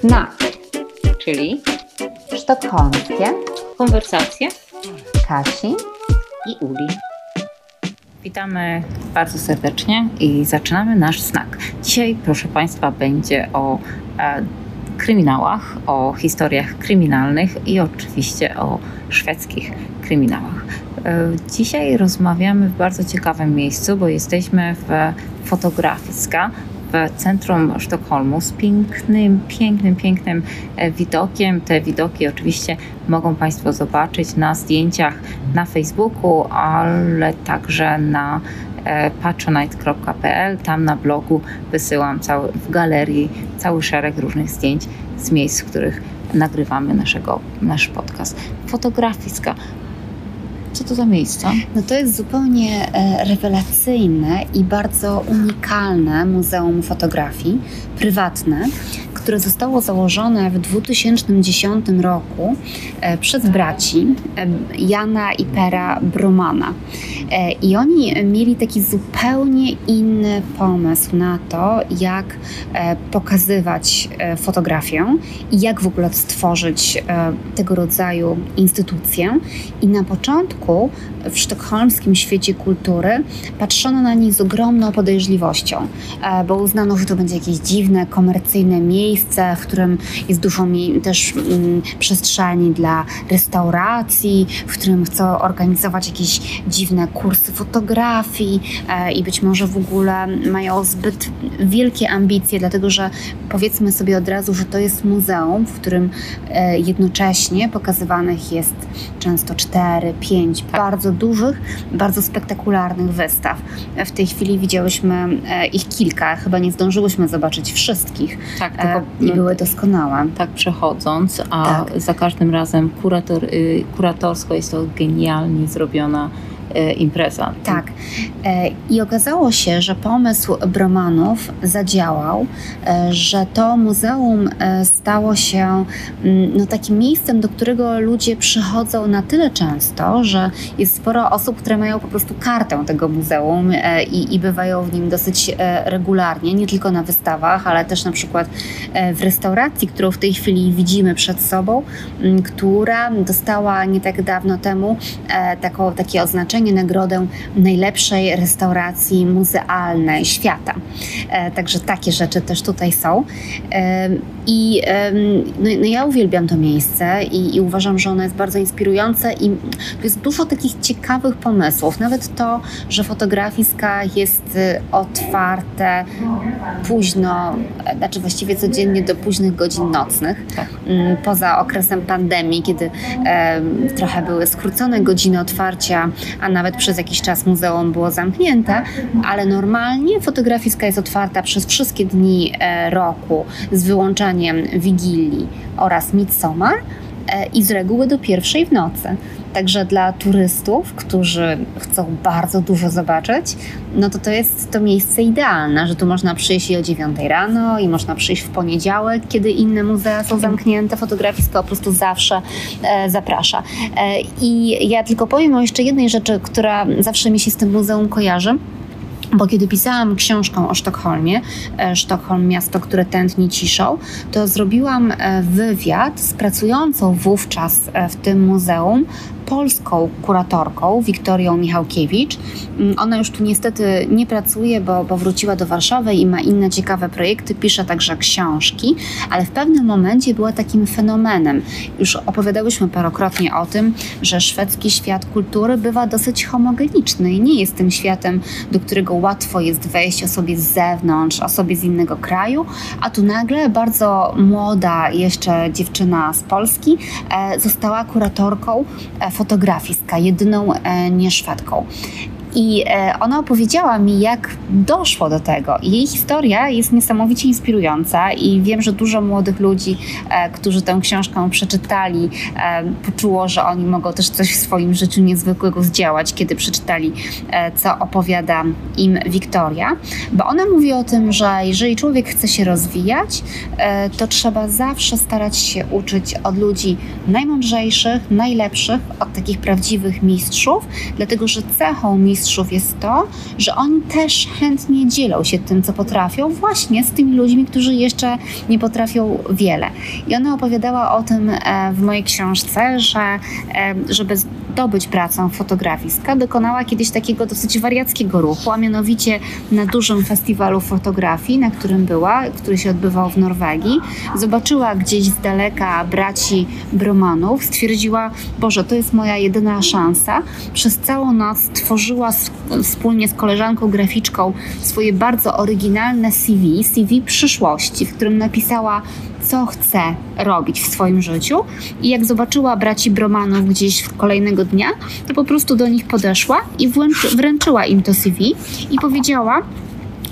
SNAK, czyli sztokholmskie, konwersacje Kasi i Uli. Witamy bardzo serdecznie i zaczynamy nasz znak. Dzisiaj, proszę Państwa, będzie o e, kryminałach, o historiach kryminalnych i oczywiście o szwedzkich kryminałach. E, dzisiaj rozmawiamy w bardzo ciekawym miejscu, bo jesteśmy w Fotografiska, w centrum Sztokholmu z pięknym, pięknym, pięknym e, widokiem. Te widoki oczywiście mogą Państwo zobaczyć na zdjęciach na Facebooku, ale także na e, patronite.pl. Tam na blogu wysyłam cały, w galerii cały szereg różnych zdjęć z miejsc, w których nagrywamy naszego, nasz podcast. Fotografiska. Co to za miejsca? No to jest zupełnie e, rewelacyjne i bardzo unikalne muzeum fotografii, prywatne, które zostało założone w 2010 roku e, przez braci e, Jana i Pera Bromana. I oni mieli taki zupełnie inny pomysł na to, jak pokazywać fotografię i jak w ogóle stworzyć tego rodzaju instytucję. I na początku w sztokholmskim świecie kultury patrzono na nich z ogromną podejrzliwością, e, bo uznano, że to będzie jakieś dziwne, komercyjne miejsce, w którym jest dużo też mm, przestrzeni dla restauracji, w którym chcą organizować jakieś dziwne kursy fotografii e, i być może w ogóle mają zbyt wielkie ambicje, dlatego że powiedzmy sobie od razu, że to jest muzeum, w którym e, jednocześnie pokazywanych jest często 4, 5 pięć bardzo dużych, bardzo spektakularnych wystaw. W tej chwili widziałyśmy e, ich kilka, chyba nie zdążyłyśmy zobaczyć wszystkich tak, tylko, i były doskonałe. Tak przechodząc, a tak. za każdym razem kurator, y, kuratorsko jest to genialnie zrobiona impreza. Tak. E, I okazało się, że pomysł Bromanów zadziałał, e, że to muzeum stało się mm, no, takim miejscem, do którego ludzie przychodzą na tyle często, że jest sporo osób, które mają po prostu kartę tego muzeum i, i bywają w nim dosyć regularnie, nie tylko na wystawach, ale też na przykład w restauracji, którą w tej chwili widzimy przed sobą, która dostała nie tak dawno temu taką, takie oznaczenie, nagrodę najlepszej restauracji muzealnej świata. E, także takie rzeczy też tutaj są. E, I no, no ja uwielbiam to miejsce i, i, uważam, że ono jest bardzo inspirujące i tu jest dużo takich ciekawych pomysłów. Nawet to, że fotografiska jest y, otwarte późno, e, znaczy właściwie codziennie do późnych godzin nocnych, tak. Mm, poza okresem pandemii, kiedy trochę były skrócone godziny otwarcia, a nawet przez jakiś czas muzeum było zamknięte, ale normalnie fotografiska jest otwarta przez wszystkie dni e, roku z wyłączeniem Wigilii oraz Midsommar e, i z reguły do pierwszej w nocy. Także dla turystów, którzy chcą bardzo dużo zobaczyć, no to to jest to miejsce idealne, że tu można przyjść i o 9 rano i można przyjść w poniedziałek, kiedy inne muzea są zamknięte. Fotografisko po prostu zawsze e, zaprasza. E, I ja tylko powiem o jeszcze jednej rzeczy, która zawsze mi się z tym muzeum kojarzy. Bo kiedy pisałam książkę o Sztokholmie, e, Sztokholm miasto, które tętni ciszą, to zrobiłam e, wywiad z pracującą wówczas e, w tym muzeum polską kuratorką, Wiktorią Michałkiewicz. Mm, ona już tu niestety nie pracuje, bo, bo wróciła do Warszawy i ma inne ciekawe projekty, pisze także książki, ale w pewnym momencie była takim fenomenem. Już opowiadałyśmy parokrotnie o tym, że szwedzki świat kultury bywa dosyć homogeniczny i nie jest tym światem, do którego łatwo jest wejść osobie z zewnątrz, osobie z innego kraju, a tu nagle bardzo młoda jeszcze dziewczyna z Polski e, została kuratorką fotografiska, jedyną e, nieszwedką. I e, ona opowiedziała mi, jak doszło do tego. Jej historia jest niesamowicie inspirująca, i wiem, że dużo młodych ludzi, e, którzy tę książkę przeczytali, e, poczuło, że oni mogą też coś w swoim życiu niezwykłego zdziałać, kiedy przeczytali, co opowiada im Wiktoria. Bo ona mówi o tym, że jeżeli człowiek chce się rozwijać, to trzeba zawsze starać się uczyć od ludzi najmądrzejszych, najlepszych, od takich prawdziwych mistrzów, dlatego że cechą mistrzów, mistrzów jest to, że oni też chętnie dzielą się tym, co potrafią, właśnie z tymi ludźmi, którzy jeszcze nie potrafią wiele. I ona opowiadała o tym e, w mojej książce, że e, żeby zdobyć pracę fotografiska, dokonała kiedyś takiego dosyć wariackiego ruchu, a mianowicie na dużym festiwalu fotografii, na którym była, który się odbywał w Norwegii, zobaczyła gdzieś z daleka braci Bromanów, stwierdziła, Boże, to jest moja jedyna szansa. Przez całą noc tworzyła wspólnie z koleżanką graficzką swoje bardzo oryginalne CV, CV przyszłości, w którym napisała co chce robić w swoim życiu. I jak zobaczyła braci Bromanów gdzieś kolejnego dnia, to po prostu do nich podeszła i wręczyła im to CV i powiedziała,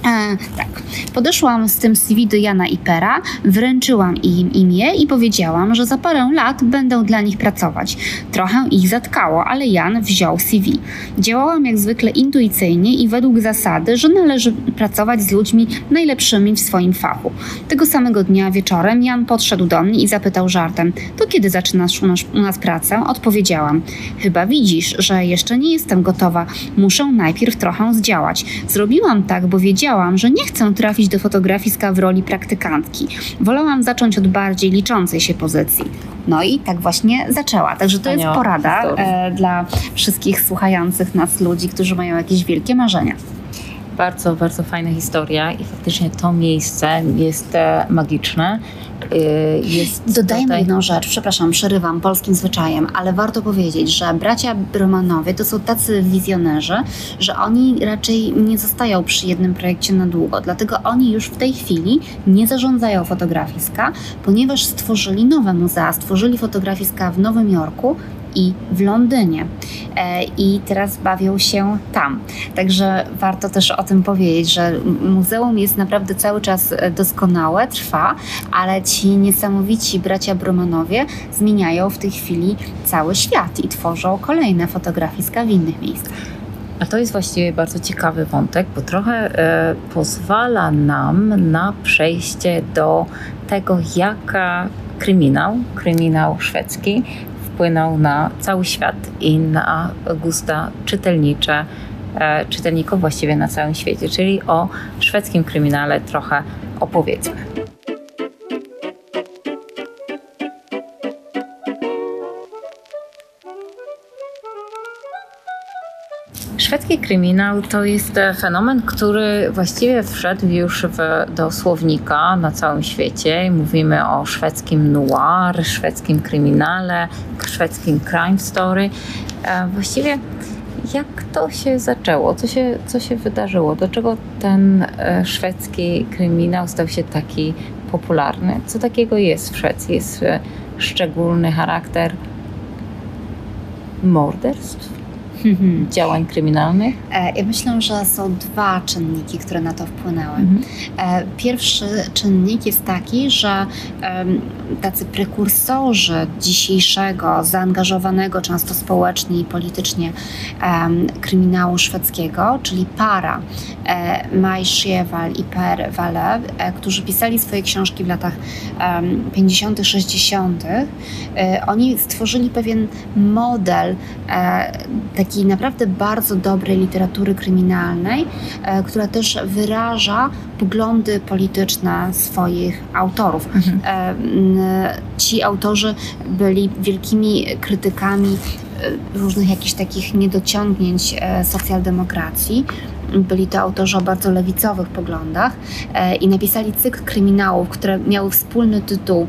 E, tak. Podeszłam z tym CV do Jana Ipera, wręczyłam im imię i powiedziałam, że za parę lat będę dla nich pracować. Trochę ich zatkało, ale Jan wziął CV. Działałam jak zwykle intuicyjnie i według zasady, że należy pracować z ludźmi najlepszymi w swoim fachu. Tego samego dnia wieczorem Jan podszedł do mnie i zapytał żartem: To kiedy zaczynasz u nas, u nas pracę? Odpowiedziałam: Chyba widzisz, że jeszcze nie jestem gotowa. Muszę najpierw trochę zdziałać. Zrobiłam tak, bo wiedziałam, wiedziałam, że nie chcę trafić do fotografiska w roli praktykantki. Wolałam zacząć od bardziej liczącej się pozycji. No i tak właśnie zaczęła. Także to jest porada e, dla wszystkich słuchających nas ludzi, którzy mają jakieś wielkie marzenia bardzo, bardzo fajna historia i faktycznie to miejsce jest e, magiczne. Y, jest Dodajmy tutaj... jedną rzecz, przepraszam, przerywam polskim zwyczajem, ale warto powiedzieć, że bracia Romanowie to są tacy wizjonerzy, że oni raczej nie zostają przy jednym projekcie na długo, dlatego oni już w tej chwili nie zarządzają fotografiska, ponieważ stworzyli nowe muzea, stworzyli fotografiska w Nowym Jorku, i w Londynie. E, I teraz bawią się tam. Także warto też o tym powiedzieć, że muzeum jest naprawdę cały czas e, doskonałe, trwa, ale ci niesamowici bracia Brumanowie zmieniają w tej chwili cały świat i tworzą kolejne fotografiska w innych miejscach. A to jest właściwie bardzo ciekawy wątek, bo trochę e, pozwala nam na przejście do tego, jaka kryminał, kryminał szwedzki wpłynął na cały świat i na gusta czytelnicze e, czytelników właściwie na całym świecie, czyli o szwedzkim kryminale trochę opowiedzmy. Szwedzki kryminał to jest e, fenomen, który właściwie wszedł już w, do słownika na całym świecie. Mówimy o szwedzkim noir, szwedzkim kryminale, szwedzkim crime story. E, właściwie jak to się zaczęło? Co się, co się wydarzyło? Dlaczego ten e, szwedzki kryminał stał się taki popularny? Co takiego jest w Szwecji? Jest szczególny charakter morderstw? Mhm. działań kryminalnych? E, ja myślę, że są dwa czynniki, które na to wpłynęły. Mhm. E, pierwszy czynnik jest taki, że tacy prekursorzy dzisiejszego, zaangażowanego często społecznie i politycznie kryminału szwedzkiego, czyli para e, Maj Schiewal i Per Walle, którzy pisali swoje książki w latach 50., 60., oni stworzyli pewien model takiego takiej naprawdę bardzo dobrej literatury kryminalnej, e, która też wyraża poglądy polityczne swoich autorów. Mhm. E, ci autorzy byli wielkimi krytykami e, różnych jakichś takich niedociągnięć socjaldemokracji byli to autorzy o bardzo lewicowych poglądach e, i napisali cykl kryminałów, które miały wspólny tytuł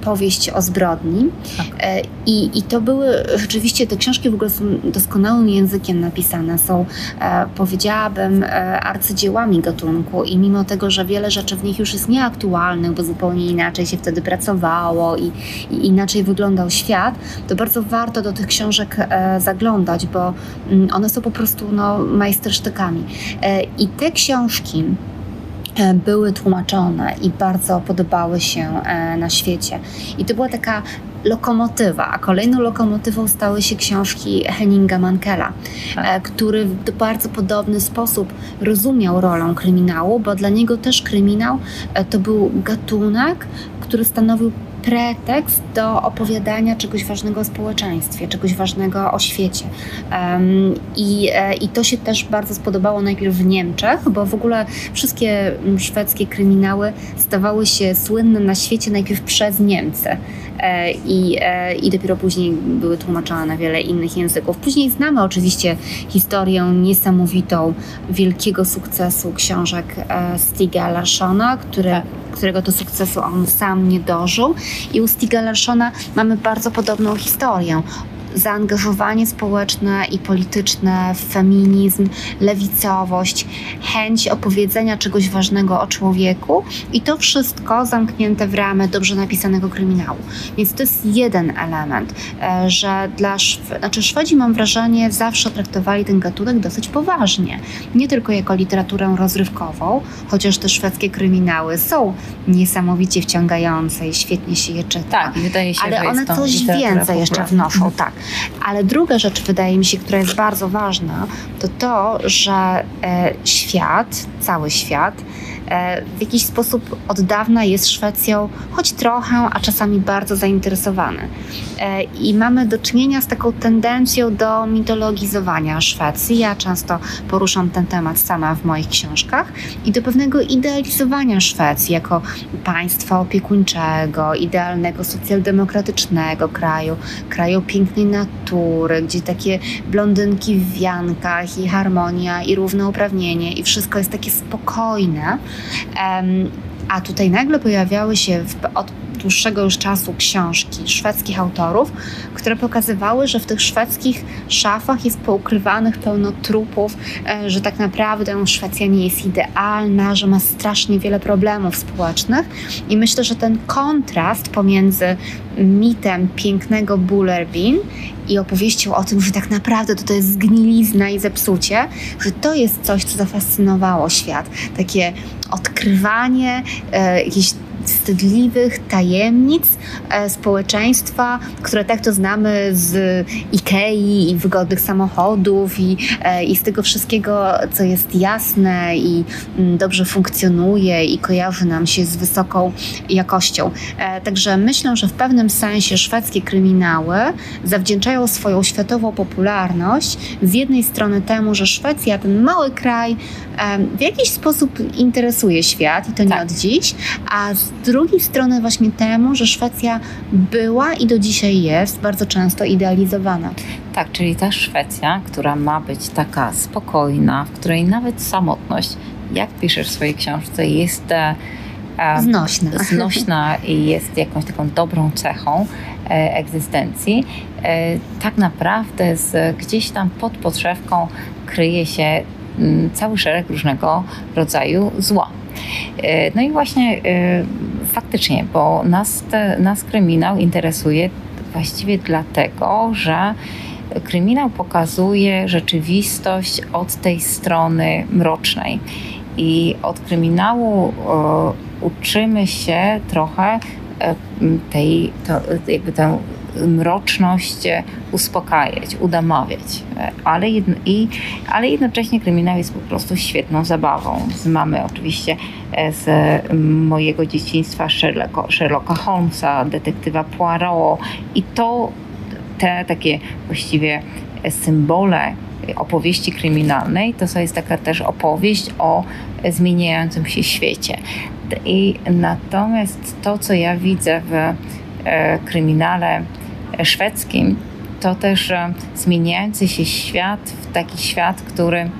Powieść o zbrodni. Tak. E, I, I to były rzeczywiście, te książki w ogóle są doskonałym językiem napisane, są, e, powiedziałabym, arcydziełami gatunku i mimo tego, że wiele rzeczy w nich już jest nieaktualnych, bo zupełnie inaczej się wtedy pracowało i, i inaczej wyglądał świat, to bardzo warto do tych książek zaglądać, bo mm, one są po prostu no, majstersztyk E, I te książki e, były tłumaczone i bardzo podobały się e, na świecie. I to była taka lokomotywa, a kolejną lokomotywą stały się książki Henninga Mankela, tak. który w bardzo podobny sposób rozumiał rolę kryminału, bo dla niego też kryminał to był gatunek, który stanowił pretekst do opowiadania czegoś ważnego o społeczeństwie, czegoś ważnego o świecie. I, e, I to się też bardzo spodobało najpierw w Niemczech, bo w ogóle wszystkie szwedzkie kryminały stawały się słynne na świecie najpierw przez Niemcy. E, I, e, i dopiero później były tłumaczone na wiele innych języków. Później znamy oczywiście historię niesamowitą wielkiego sukcesu książek Stiga Larssona, który, tak. którego to sukcesu on sam nie dożył. I u Stiga Larssona mamy bardzo podobną historię zaangażowanie społeczne i polityczne, feminizm, lewicowość, chęć opowiedzenia czegoś ważnego o człowieku i to wszystko zamknięte w ramy dobrze napisanego kryminału. Więc to jest jeden element, e, że dla Szw znaczy Szwedzi mam wrażenie zawsze traktowali ten gatunek dosyć poważnie. Nie tylko jako literaturę rozrywkową, chociaż te szwedzkie kryminały są niesamowicie wciągające i świetnie się je czyta. Tak, wydaje się, ale one coś więcej jeszcze wnoszą, tak. Ale druga rzecz, wydaje mi się, która jest bardzo ważna, to to, że e, świat, cały świat, w jakiś sposób od dawna jest Szwecją choć trochę, a czasami bardzo zainteresowany. E, I mamy do czynienia z taką tendencją do mitologizowania Szwecji. Ja często poruszam ten temat sama w moich książkach i do pewnego idealizowania Szwecji jako państwa opiekuńczego, idealnego socjaldemokratycznego kraju, kraju pięknej natury, gdzie takie blondynki w wiankach i harmonia i równouprawnienie i wszystko jest takie spokojne. A tutaj nagle pojawiały się w, od dłuższego już czasu książki szwedzkich autorów, które pokazywały, że w tych szwedzkich szafach jest poukrywanych pełno trupów, e, że tak naprawdę Szwecja nie jest idealna, że ma strasznie wiele problemów społecznych. I myślę, że ten kontrast pomiędzy mitem pięknego Bullerbin i opowieścią o tym, że tak naprawdę to, to jest zgnilizna i zepsucie, że to jest coś, co zafascynowało świat. Takie odkrywanie e, jakichś wstydliwych tajemnic e, społeczeństwa, które tak to znamy z Ikei i wygodnych samochodów i, e, i z tego wszystkiego, co jest jasne i mm, dobrze funkcjonuje i kojarzy nam się z wysoką jakością. E, także myślę, że w pewnym sensie szwedzkie kryminały zawdzięczają swoją światową popularność z jednej strony temu, że Szwecja, ten mały kraj, w jakiś sposób interesuje świat i to nie tak. od dziś, a z drugiej strony właśnie temu, że Szwecja była i do dzisiaj jest bardzo często idealizowana. Tak, czyli ta Szwecja, która ma być taka spokojna, w której nawet samotność, jak piszesz w swojej książce, jest e, znośna. znośna i jest jakąś taką dobrą cechą e, egzystencji, e, tak naprawdę z, gdzieś tam pod podszewką kryje się m, mm, cały szereg różnego rodzaju zła. E, no i właśnie e, faktycznie, bo nas, nas kryminał interesuje właściwie dlatego, że kryminał pokazuje rzeczywistość od tej strony mrocznej. I od kryminału e, uczymy się trochę tej, to, jakby tę mroczność uspokajać, udamawiać. Ale, jedno, i, ale jednocześnie kryminał jest po prostu świetną zabawą. Mamy oczywiście e, z mojego dzieciństwa Sherlocka, Sherlocka Holmesa, detektywa Poirot i to te takie właściwie symbole opowieści kryminalnej, to jest taka też opowieść o zmieniającym się świecie. I natomiast to, co ja widzę w e, kryminale szwedzkim, to też zmieniający się świat w taki świat, który,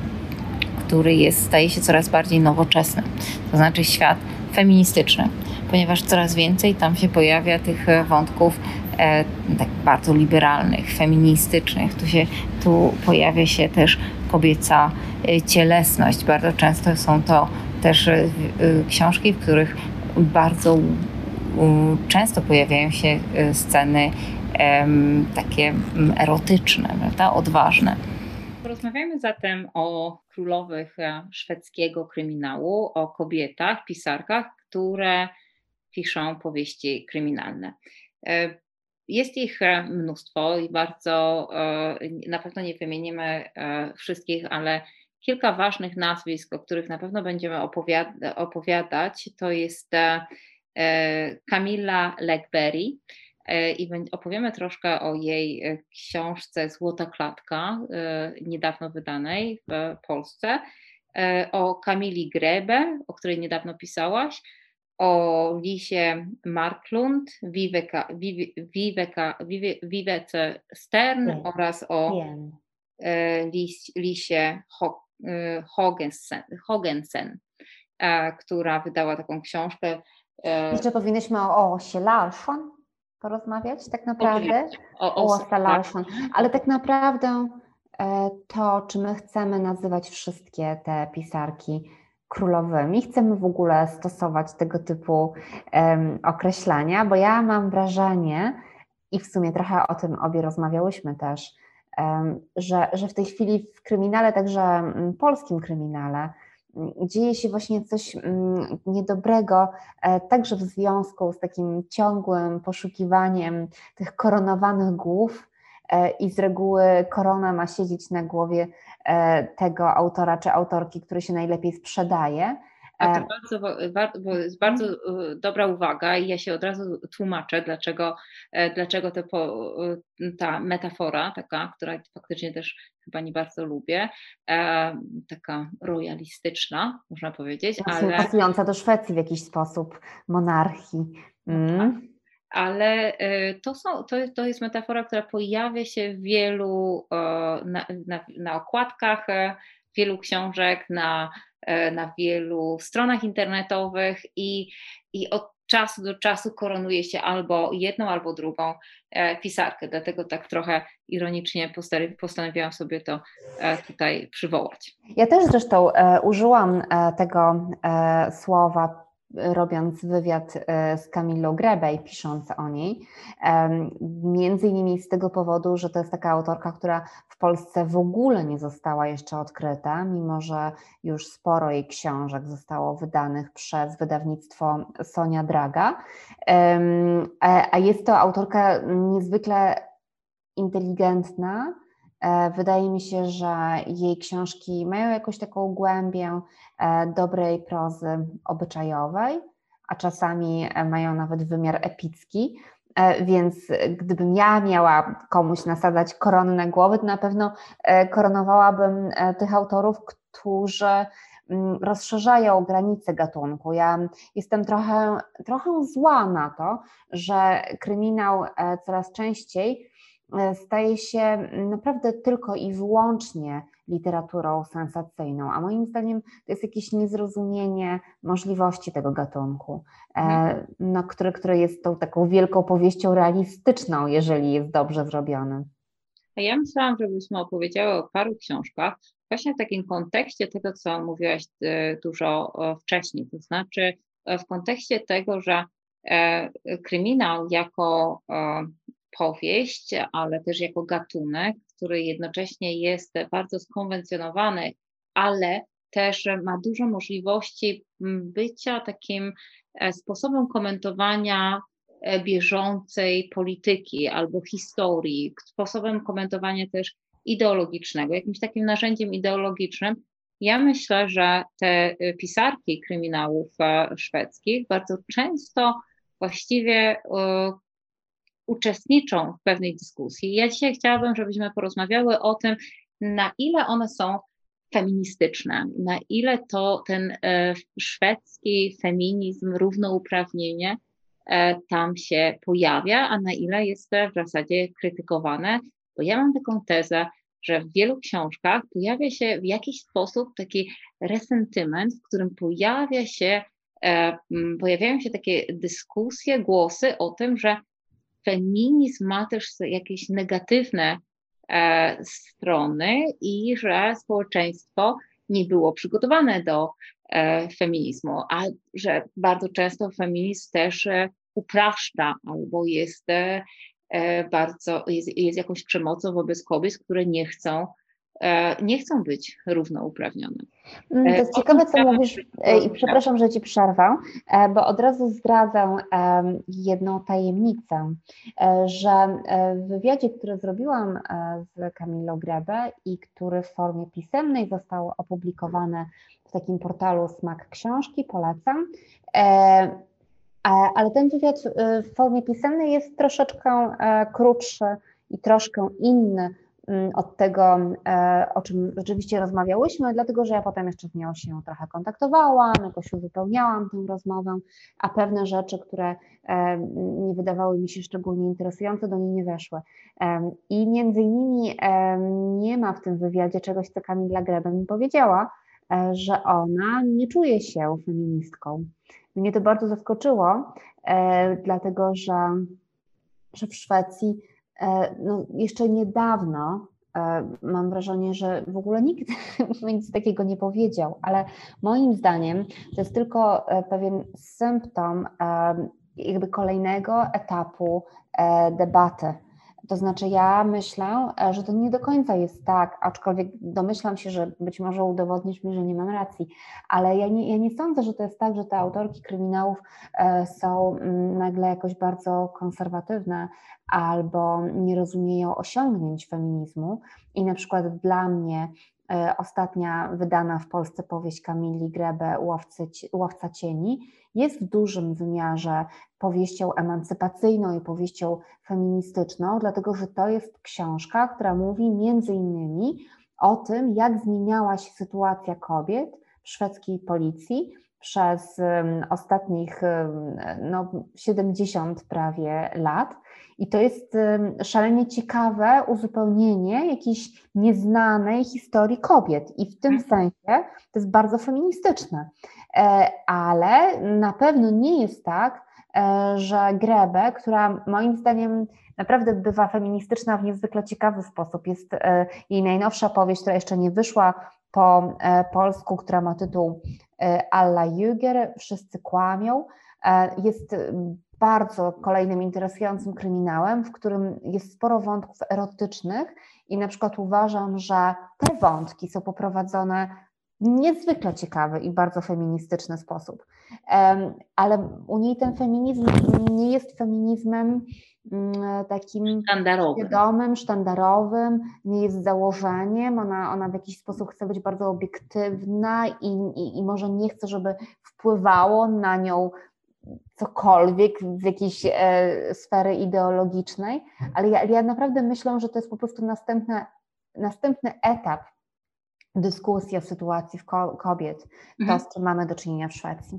który jest, staje się coraz bardziej nowoczesny. To znaczy świat feministyczny, ponieważ coraz więcej tam się pojawia tych e, wątków e, tak bardzo liberalnych, feministycznych. Tu, się, tu pojawia się też kobieca e, cielesność. Bardzo często są to też e, książki, w których bardzo często pojawiają się sceny takie erotyczne, prawda? odważne. Porozmawiajmy zatem o królowych e, szwedzkiego kryminału, o kobietach, pisarkach, które piszą powieści kryminalne. E, jest ich e, mnóstwo i bardzo, na pewno nie wymienimy wszystkich, ale kilka ważnych nazwisk, o których na pewno będziemy opowiadać, to jest Camilla Legberry i opowiemy troszkę o jej książce Złota Klatka, niedawno wydanej w Polsce, o Kamili Grebe, o której niedawno pisałaś, o Lisie Marklund, Viveka, Viveka, Vivece Stern Wiem. oraz o Wiem. Lis, Lisie Hogensen, Hogensen, która wydała taką książkę. Jeszcze powinniśmy o Osie Larsson porozmawiać tak naprawdę. O, o Osa Larsson. Ale tak naprawdę e, to, czy my chcemy nazywać wszystkie te pisarki królowymi, chcemy w ogóle stosować tego typu um, określenia, bo ja mam wrażenie, i w sumie trochę o tym obie rozmawiałyśmy też, um, że, że w tej chwili w kryminale, także mm, polskim kryminale, dzieje się właśnie coś mm, niedobrego, e, także w związku z takim ciągłym poszukiwaniem tych koronowanych głów, e, i z reguły korona ma siedzieć na głowie E, tego autora czy autorki, który się najlepiej sprzedaje. To e, bardzo, bo jest bardzo e, dobra uwaga i ja się od razu tłumaczę, dlaczego, dlaczego to po, ta metafora, taka, która faktycznie też chyba nie bardzo lubię, taka royalistyczna, można powiedzieć. ale... Pasująca do Szwecji w jakiś sposób, monarchii. Mm. Tak ale e, to, są, to, to jest metafora, która pojawia się w wielu, e, na, na, na okładkach e, wielu książek, na, na wielu stronach internetowych i, i od czasu do czasu koronuje się albo jedną, albo drugą pisarkę. Dlatego tak trochę ironicznie postanowiłam sobie to tutaj przywołać. Ja też zresztą użyłam tego słowa robiąc wywiad e, z Camillą Grebej, pisząc o niej, między innymi z tego powodu, że to jest taka autorka, która w Polsce w ogóle nie została jeszcze odkryta, mimo że już sporo jej książek zostało wydanych przez wydawnictwo Sonia Draga, a jest to autorka niezwykle inteligentna, wydaje mi się, że jej książki mają jakąś taką głębię e, dobrej prozy obyczajowej, a czasami e, mają nawet wymiar epicki. Więc gdybym ja miała komuś nasadzać koronę na głowy, to na pewno koronowałabym tych autorów, którzy mm, rozszerzają granice gatunku. Ja jestem trochę, trochę zła na to, że kryminał coraz częściej E, staje się naprawdę tylko i wyłącznie literaturą sensacyjną, a moim zdaniem to jest jakieś niezrozumienie możliwości tego gatunku, e, mhm. no, który, który jest tą taką wielką powieścią realistyczną, jeżeli jest dobrze zrobiony. A ja myślałam, żebyśmy opowiedziały o paru książkach, właśnie w takim kontekście tego, co mówiłaś e, dużo wcześniej, to znaczy w kontekście tego, że kryminał jako powieść, ale też jako gatunek, który jednocześnie jest bardzo skonwencjonowany, ale też ma dużo możliwości bycia takim e, sposobem komentowania e, bieżącej polityki albo historii, sposobem komentowania też ideologicznego, jakimś takim narzędziem ideologicznym. Ja myślę, że te e, pisarki kryminałów szwedzkich bardzo często właściwie uczestniczą w pewnej dyskusji. Ja dzisiaj chciałabym, żebyśmy porozmawiały o tym, na ile one są feministyczne, na ile to ten e, szwedzki feminizm, równouprawnienie e, tam się pojawia, a na ile jest w zasadzie krytykowane, bo ja mam taką tezę, że w wielu książkach pojawia się w jakiś sposób taki resentyment, w którym pojawia się, e, pojawiają się takie dyskusje, głosy o tym, że feminizm ma też jakieś negatywne e, strony i że społeczeństwo nie było przygotowane do e, feminizmu, a że bardzo często feminizm też e, upraszcza albo jest bardzo, jest, jest jakąś przemocą wobec kobiet, które nie chcą nie chcą być równouprawnione. Mm, to jest ciekawe, co mówisz e, i przepraszam, że Ci przerwę, e, bo od razu zdradzę jedną tajemnicę, że w wywiadzie, który zrobiłam z Kamilą Grebe i który w formie pisemnej został opublikowany w takim portalu Smak Książki, polecam, Ale ten wywiad w formie pisemnej jest troszeczkę krótszy i troszkę inny od tego, e, o czym rzeczywiście rozmawiałyśmy, dlatego że ja potem jeszcze z nią się trochę kontaktowałam, jakoś uzupełniałam tę rozmowę, a pewne rzeczy, które e, nie wydawały mi się szczególnie interesujące, do niej nie weszły. E, I między innymi nie ma w tym wywiadzie czegoś, co Kamila Grebe mi powiedziała, że ona nie czuje się feministką. Mnie to bardzo zaskoczyło, dlatego że, że w Szwecji no, jeszcze niedawno e, mam wrażenie, że w ogóle nikt nic takiego nie powiedział, ale moim zdaniem to jest tylko e, pewien symptom jakby kolejnego etapu debaty to znaczy, ja myślę, e, że to nie do końca jest tak, aczkolwiek domyślam się, że być może udowodnisz mi, że nie mam racji, ale ja nie, ja nie sądzę, że to jest tak, że te autorki kryminałów e, są mm, nagle jakoś bardzo konserwatywne albo nie rozumieją osiągnięć feminizmu. I na przykład dla mnie ostatnia wydana w Polsce powieść Kamili Grebe Łowcy, Łowca Cieni jest w dużym wymiarze powieścią emancypacyjną i powieścią feministyczną, dlatego że to jest książka, która mówi między innymi o tym, jak zmieniała się sytuacja kobiet w szwedzkiej policji przez ostatnich no, 70 prawie lat. I to jest szalenie ciekawe uzupełnienie jakiejś nieznanej historii kobiet. I w tym mhm. sensie to jest bardzo feministyczne. E, ale na pewno nie jest tak, e, że Grebe, która moim zdaniem naprawdę bywa feministyczna w niezwykle ciekawy sposób. Jest e, jej najnowsza powieść, która jeszcze nie wyszła po polsku, która ma tytuł Alla Jüger, Wszyscy kłamią. Jest bardzo kolejnym interesującym kryminałem, w którym jest sporo wątków erotycznych i na przykład uważam, że te wątki są poprowadzone w niezwykle ciekawy i bardzo feministyczny sposób. Ale u niej ten feminizm nie jest feminizmem mm, takim sztandarowym. świadomym, sztandarowym, nie jest założeniem, ona, ona w jakiś sposób chce być bardzo obiektywna i, i, i może nie chce, żeby wpływało na nią cokolwiek w jakiejś e, sfery ideologicznej, ale ja, ja naprawdę myślę, że to jest po prostu następna, następny etap dyskusji o sytuacji w ko kobiet, mhm. to z czym mamy do czynienia w Szwecji.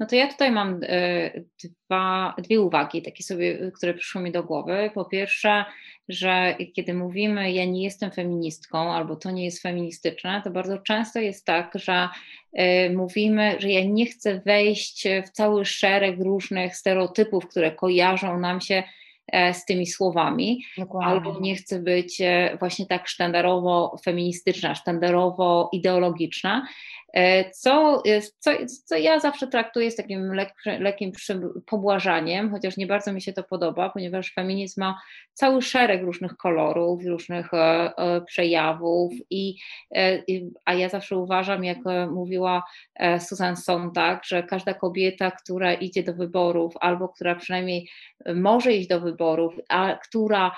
No to ja tutaj mam e, dwa, dwie uwagi, takie sobie, które przyszły mi do głowy. Po pierwsze, że kiedy mówimy, ja nie jestem feministką, albo to nie jest feministyczne, to bardzo często jest tak, że e, mówimy, że ja nie chcę wejść w cały szereg różnych stereotypów, które kojarzą nam się z tymi słowami, Dokładnie. albo nie chcę być właśnie tak sztandarowo feministyczna, sztandarowo ideologiczna. E, co, co, co ja zawsze traktuję z takim lek, lekkim pobłażaniem, chociaż nie bardzo mi się to podoba, ponieważ feminizm ma cały szereg różnych kolorów, różnych e, e, przejawów, i, a ja zawsze uważam, jak mówiła Susan Sontag, że każda kobieta, która idzie do wyborów, albo która przynajmniej może iść do wyborów, a która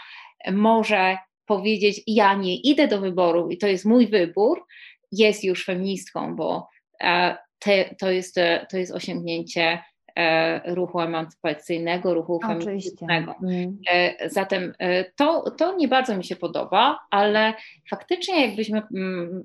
może powiedzieć: Ja nie idę do wyborów i to jest mój wybór, jest już feministką, bo e, te, to, jest, e, to jest osiągnięcie e, ruchu emancypacyjnego, ruchu feministycznego. Mm. Zatem to, to nie bardzo mi się podoba, ale faktycznie jakbyśmy mm,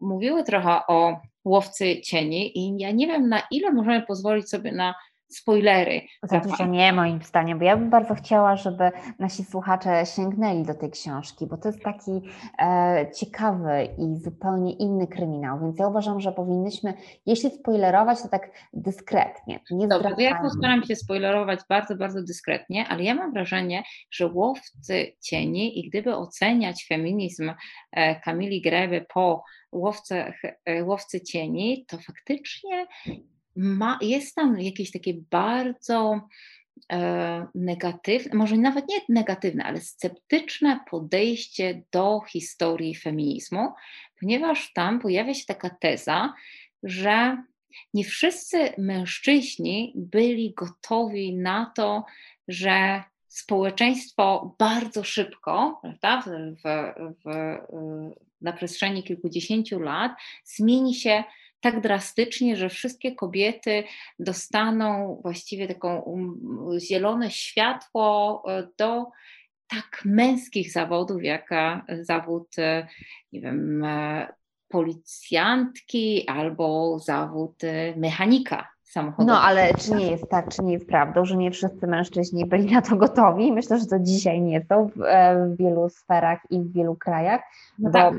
mówiły trochę o łowcy cieni i ja nie wiem na ile możemy pozwolić sobie na spoilery. Dużo nie moim zdaniem, bo ja bym bardzo chciała, żeby nasi słuchacze sięgnęli do tej książki, bo to jest taki e, ciekawy i zupełnie inny kryminał, więc ja uważam, że powinnyśmy, jeśli spoilerować, to tak dyskretnie, nie Dobrze, ja postaram się spoilerować bardzo, bardzo dyskretnie, ale ja mam wrażenie, że Łowcy Cieni i gdyby oceniać feminizm e, Kamili Greby po łowce, e, łowcy cieni, to faktycznie ma, jest tam jakieś takie bardzo e, negatywne, może nawet nie negatywne, ale sceptyczne podejście do historii feminizmu, ponieważ tam pojawia się taka teza, że nie wszyscy mężczyźni byli gotowi na to, że społeczeństwo bardzo szybko, prawda, w, w, w, na przestrzeni kilkudziesięciu lat zmieni się tak drastycznie, że wszystkie kobiety dostaną właściwie taką um, zielone światło e, do tak męskich zawodów, jak zawód, nie wiem, policjantki albo zawód mechanika no ale czy nie jest tak, czy nie jest prawdą, że nie wszyscy mężczyźni byli na to gotowi? Myślę, że to dzisiaj nie są w, e, w wielu sferach i w wielu krajach, no bo tak.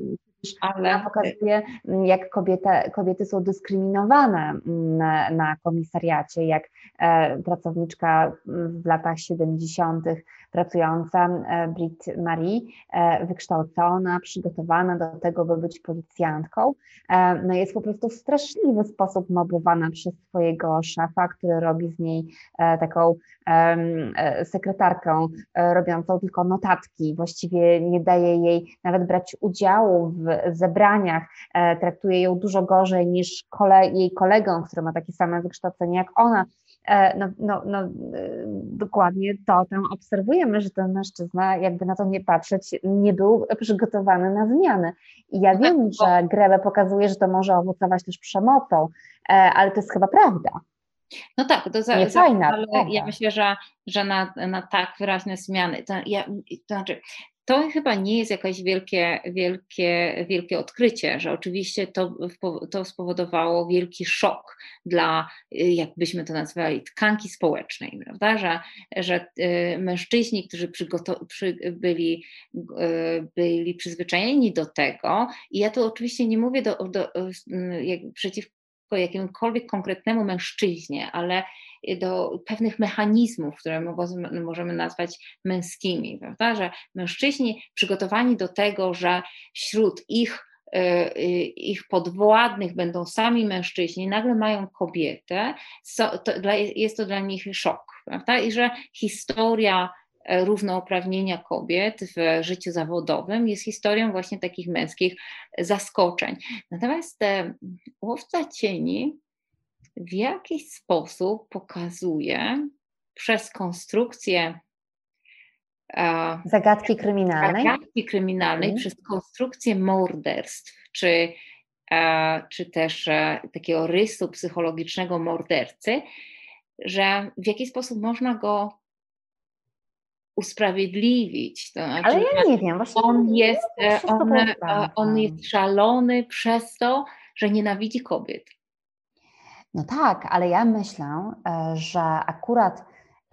Ale pokazuje, jak kobieta, kobiety są dyskryminowane na, na komisariacie, jak e, pracowniczka w latach 70. pracująca e, Brit Marie, e, wykształcona, przygotowana do tego, by być policjantką, e, no jest po prostu w straszliwy sposób mobowana przez swojego szefa, który robi z niej e, taką e, sekretarkę robiącą tylko notatki, właściwie nie daje jej nawet brać udziału w zebraniach, e, traktuje ją dużo gorzej niż kole, jej kolegą, który ma takie same wykształcenie jak ona. E, no, no, no, e, dokładnie to tam obserwujemy, że ten mężczyzna, jakby na to nie patrzeć, nie był przygotowany na zmiany. I ja no tak, wiem, że Grebe pokazuje, że to może owocować też przemocą, ale to jest chyba prawda. No tak, to za, nie fajna, ale ja myślę, że, że na, na tak wyraźne zmiany, to, ja, to znaczy to chyba nie jest jakieś wielkie, wielkie, wielkie odkrycie, że oczywiście to, to spowodowało wielki szok dla, jakbyśmy to nazwali, tkanki społecznej, prawda? Że, że y, mężczyźni, którzy przy, byli, y, byli przyzwyczajeni do tego, i ja tu oczywiście nie mówię do, do, jak, przeciwko jakiemukolwiek konkretnemu mężczyźnie, ale do pewnych mechanizmów, które możemy nazwać męskimi, prawda? Że mężczyźni przygotowani do tego, że wśród ich e, ich podwładnych będą sami mężczyźni, nagle mają kobietę, jest to dla nich szok, prawda? I że historia e, równouprawnienia kobiet w życiu zawodowym jest historią właśnie takich męskich zaskoczeń. Natomiast łowca cieni w jakiś sposób pokazuje przez konstrukcję e, zagadki kryminalnej, zagadki kryminalnej mhm. przez konstrukcję morderstw, czy, e, czy też e, takiego rysu psychologicznego mordercy, że w jaki sposób można go usprawiedliwić. To znaczy, Ale ja nie wiem, właśnie on jest, on, on jest szalony przez to, że nienawidzi kobiet. No tak, ale ja myślę, e, że akurat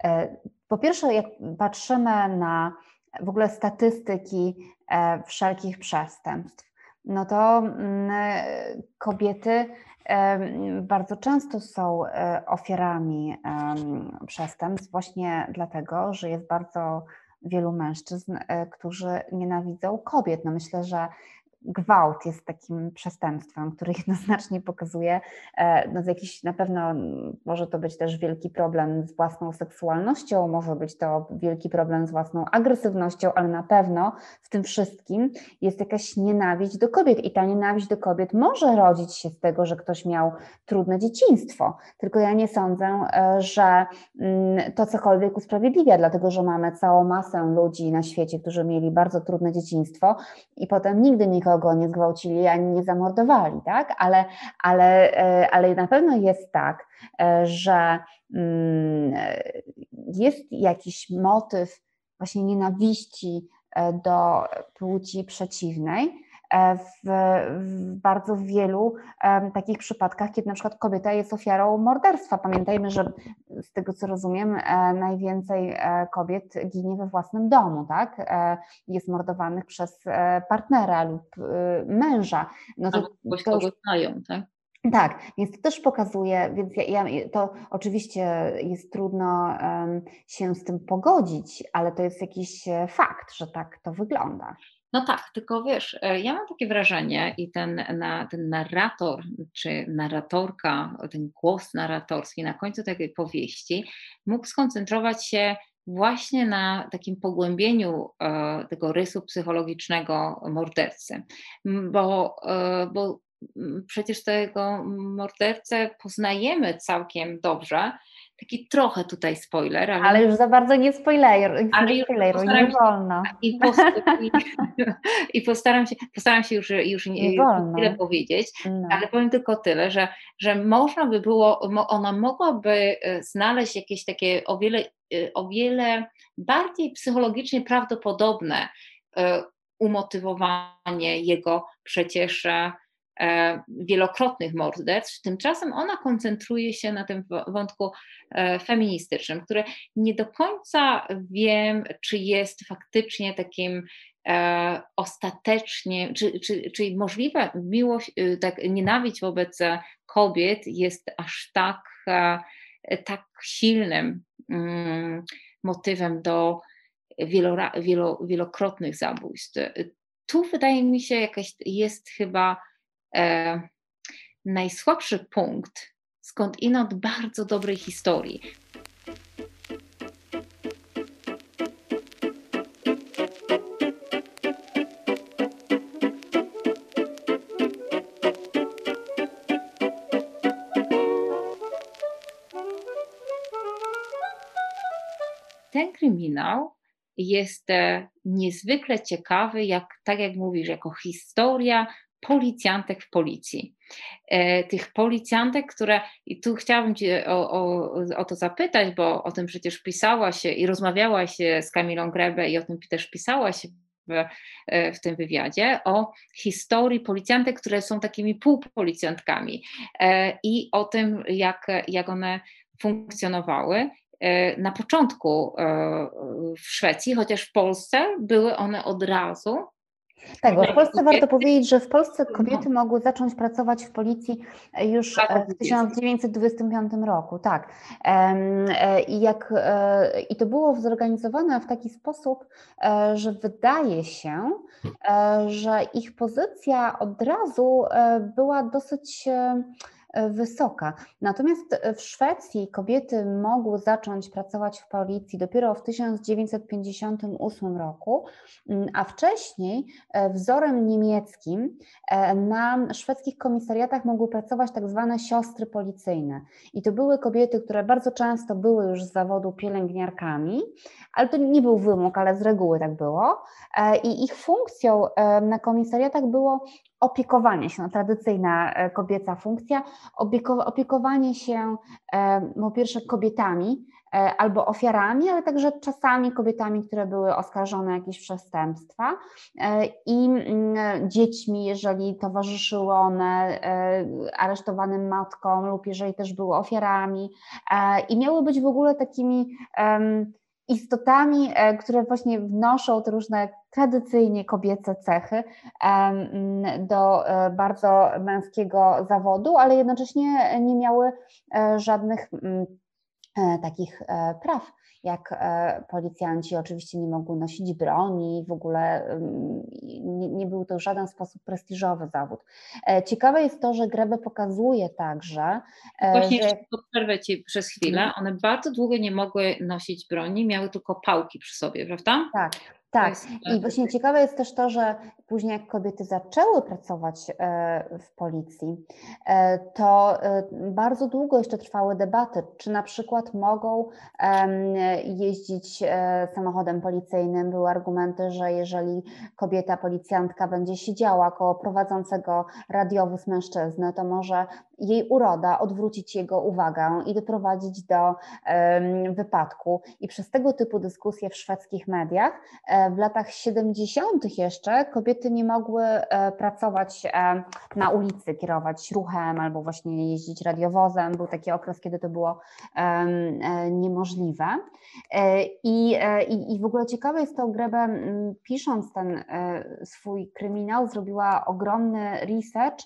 e, po pierwsze, jak patrzymy na w ogóle statystyki e, wszelkich przestępstw, no to mm, kobiety bardzo często są ofiarami przestępstw właśnie dlatego, że jest bardzo wielu mężczyzn, którzy nienawidzą kobiet. No myślę, że gwałt jest takim przestępstwem, który jednoznacznie pokazuje, e, no jakiś na pewno może to być też wielki problem z własną seksualnością, może być to wielki problem z własną agresywnością, ale na pewno w tym wszystkim jest jakaś nienawiść do kobiet i ta nienawiść do kobiet może rodzić się z tego, że ktoś miał trudne dzieciństwo, tylko ja nie sądzę, e, że mm, to cokolwiek usprawiedliwia, dlatego że mamy całą masę ludzi na świecie, którzy mieli bardzo trudne dzieciństwo i potem nigdy nikogo nikogo nie zgwałcili ani nie zamordowali, tak? Ale, ale, e, ale na pewno jest tak, e, że mm, jest jakiś motyw właśnie nienawiści e, do płci przeciwnej, w, w bardzo wielu takich przypadkach, kiedy na przykład kobieta jest ofiarą morderstwa. Pamiętajmy, że z tego co rozumiem, e, najwięcej e, kobiet ginie we własnym domu, tak? E, jest mordowanych przez e, partnera lub e, męża. No to, to już... znają, tak? Tak, więc to też pokazuje, więc ja, ja, to oczywiście jest trudno um, się z tym pogodzić, ale to jest jakiś fakt, że tak to wygląda. No tak, tylko wiesz, e, ja mam takie wrażenie i ten, na, ten narrator czy narratorka, ten głos narratorski na końcu tej powieści mógł skoncentrować się właśnie na takim pogłębieniu e, tego rysu psychologicznego mordercy, bo, e, bo przecież tego mordercę poznajemy całkiem dobrze, taki trochę tutaj spoiler, ale, ale już za bardzo nie spoiler, ale już spoileruj, nie się, wolno. I, postaram, i, i, postaram się, postaram się już, już nie, nie tyle powiedzieć, no. ale powiem tylko tyle, że, że można by było, ona mogłaby e, znaleźć jakieś takie o wiele, e, o wiele bardziej psychologicznie prawdopodobne e, umotywowanie jego przecież wielokrotnych morderstw. Tymczasem ona koncentruje się na tym wątku e, feministycznym, które nie do końca wiem, czy jest faktycznie takim e, ostatecznie, czy, czy, czy możliwe miłość, tak, nienawiść wobec kobiet jest aż tak, tak silnym mm, motywem do wielokrotnych zabójstw. Tu wydaje mi się, jakaś jest chyba e, najsłabszy punkt skąd inąd bardzo dobrej historii. Ten kryminał jest e, niezwykle ciekawy, jak, tak jak mówisz, jako historia policjantek w policji. E, tych policjantek, które, i tu chciałabym Cię o, o, o to zapytać, bo o tym przecież pisałaś i rozmawiałaś z Kamilą Grebe i o tym też pisałaś w, e, w tym wywiadzie, o historii policjantek, które są takimi półpolicjantkami e, i o tym, jak, jak one funkcjonowały na początku w Szwecji, chociaż w Polsce były one od razu tego. W Polsce warto powiedzieć, że w Polsce kobiety mogły zacząć pracować w policji już tak, e, w 1925 roku, tak. E, I, jak, e, I to było zorganizowane w taki sposób, że wydaje się, że ich pozycja od razu była dosyć E, wysoka. Natomiast w Szwecji kobiety mogły zacząć pracować w policji dopiero w 1958 roku, mm, a wcześniej e, wzorem niemieckim e, na szwedzkich komisariatach mogły pracować tak zwane siostry policyjne. I to były kobiety, które bardzo często były już z zawodu pielęgniarkami, ale to nie był wymóg, ale z reguły tak było. I ich funkcją na komisariatach było opiekowanie się, no, tradycyjna e, kobieca funkcja, opiekowanie się e, po pierwsze kobietami e, albo ofiarami, ale także czasami kobietami, które były oskarżone o jakieś przestępstwa. I mm, dziećmi, jeżeli towarzyszyły one aresztowanym matkom lub jeżeli też były ofiarami. I miały być w ogóle takimi istotami, e, które właśnie wnoszą te różne tradycyjnie kobiece cechy do e, bardzo męskiego zawodu, ale jednocześnie nie miały e, żadnych takich praw jak e, policjanci oczywiście nie mogły nosić broni, w ogóle nie, nie był to w żaden sposób prestiżowy zawód. E, ciekawe jest to, że Grebe pokazuje także. E, Właśnie że... przerwę Ci przez chwilę. One bardzo długo nie mogły nosić broni, miały tylko pałki przy sobie, prawda? Tak. Tak, i właśnie ciekawe jest też to, że później jak kobiety zaczęły pracować e, w policji, e, to e, bardzo długo jeszcze trwały debaty, czy na przykład mogą jeździć samochodem policyjnym. Były argumenty, że jeżeli kobieta policjantka będzie siedziała koło prowadzącego radiowóz mężczyzny, to może jej uroda odwrócić jego uwagę i doprowadzić do wypadku. I przez tego typu dyskusje w szwedzkich mediach w latach 70. jeszcze kobiety nie mogły e, pracować e, na ulicy, kierować ruchem albo właśnie jeździć radiowozem. Był taki okres, kiedy to było e, niemożliwe. I, i, i w ogóle ciekawe jest to, Grebe pisząc ten swój kryminał zrobiła ogromny research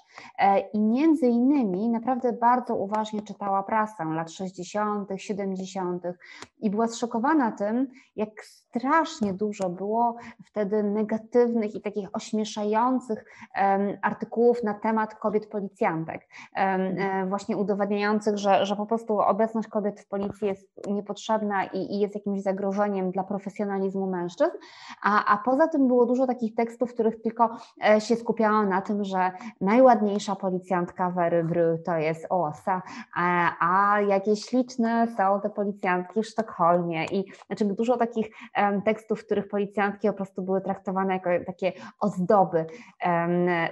i między innymi naprawdę bardzo uważnie czytała prasę lat 60., 70. i była zszokowana tym, jak strasznie dużo było wtedy negatywnych i takich ośmieszających artykułów na temat kobiet policjantek, mhm. właśnie udowadniających, że, że po prostu obecność kobiet w policji jest niepotrzebna i, i jest jakimś zagrożeniem dla profesjonalizmu mężczyzn, a, a poza tym było dużo takich tekstów, w których tylko e, się skupiało na tym, że najładniejsza policjantka Wery Bry to jest Osa, a, a jakie śliczne są te policjantki w Sztokholmie i znaczy dużo takich um, tekstów, w których policjantki po prostu były traktowane jako takie ozdoby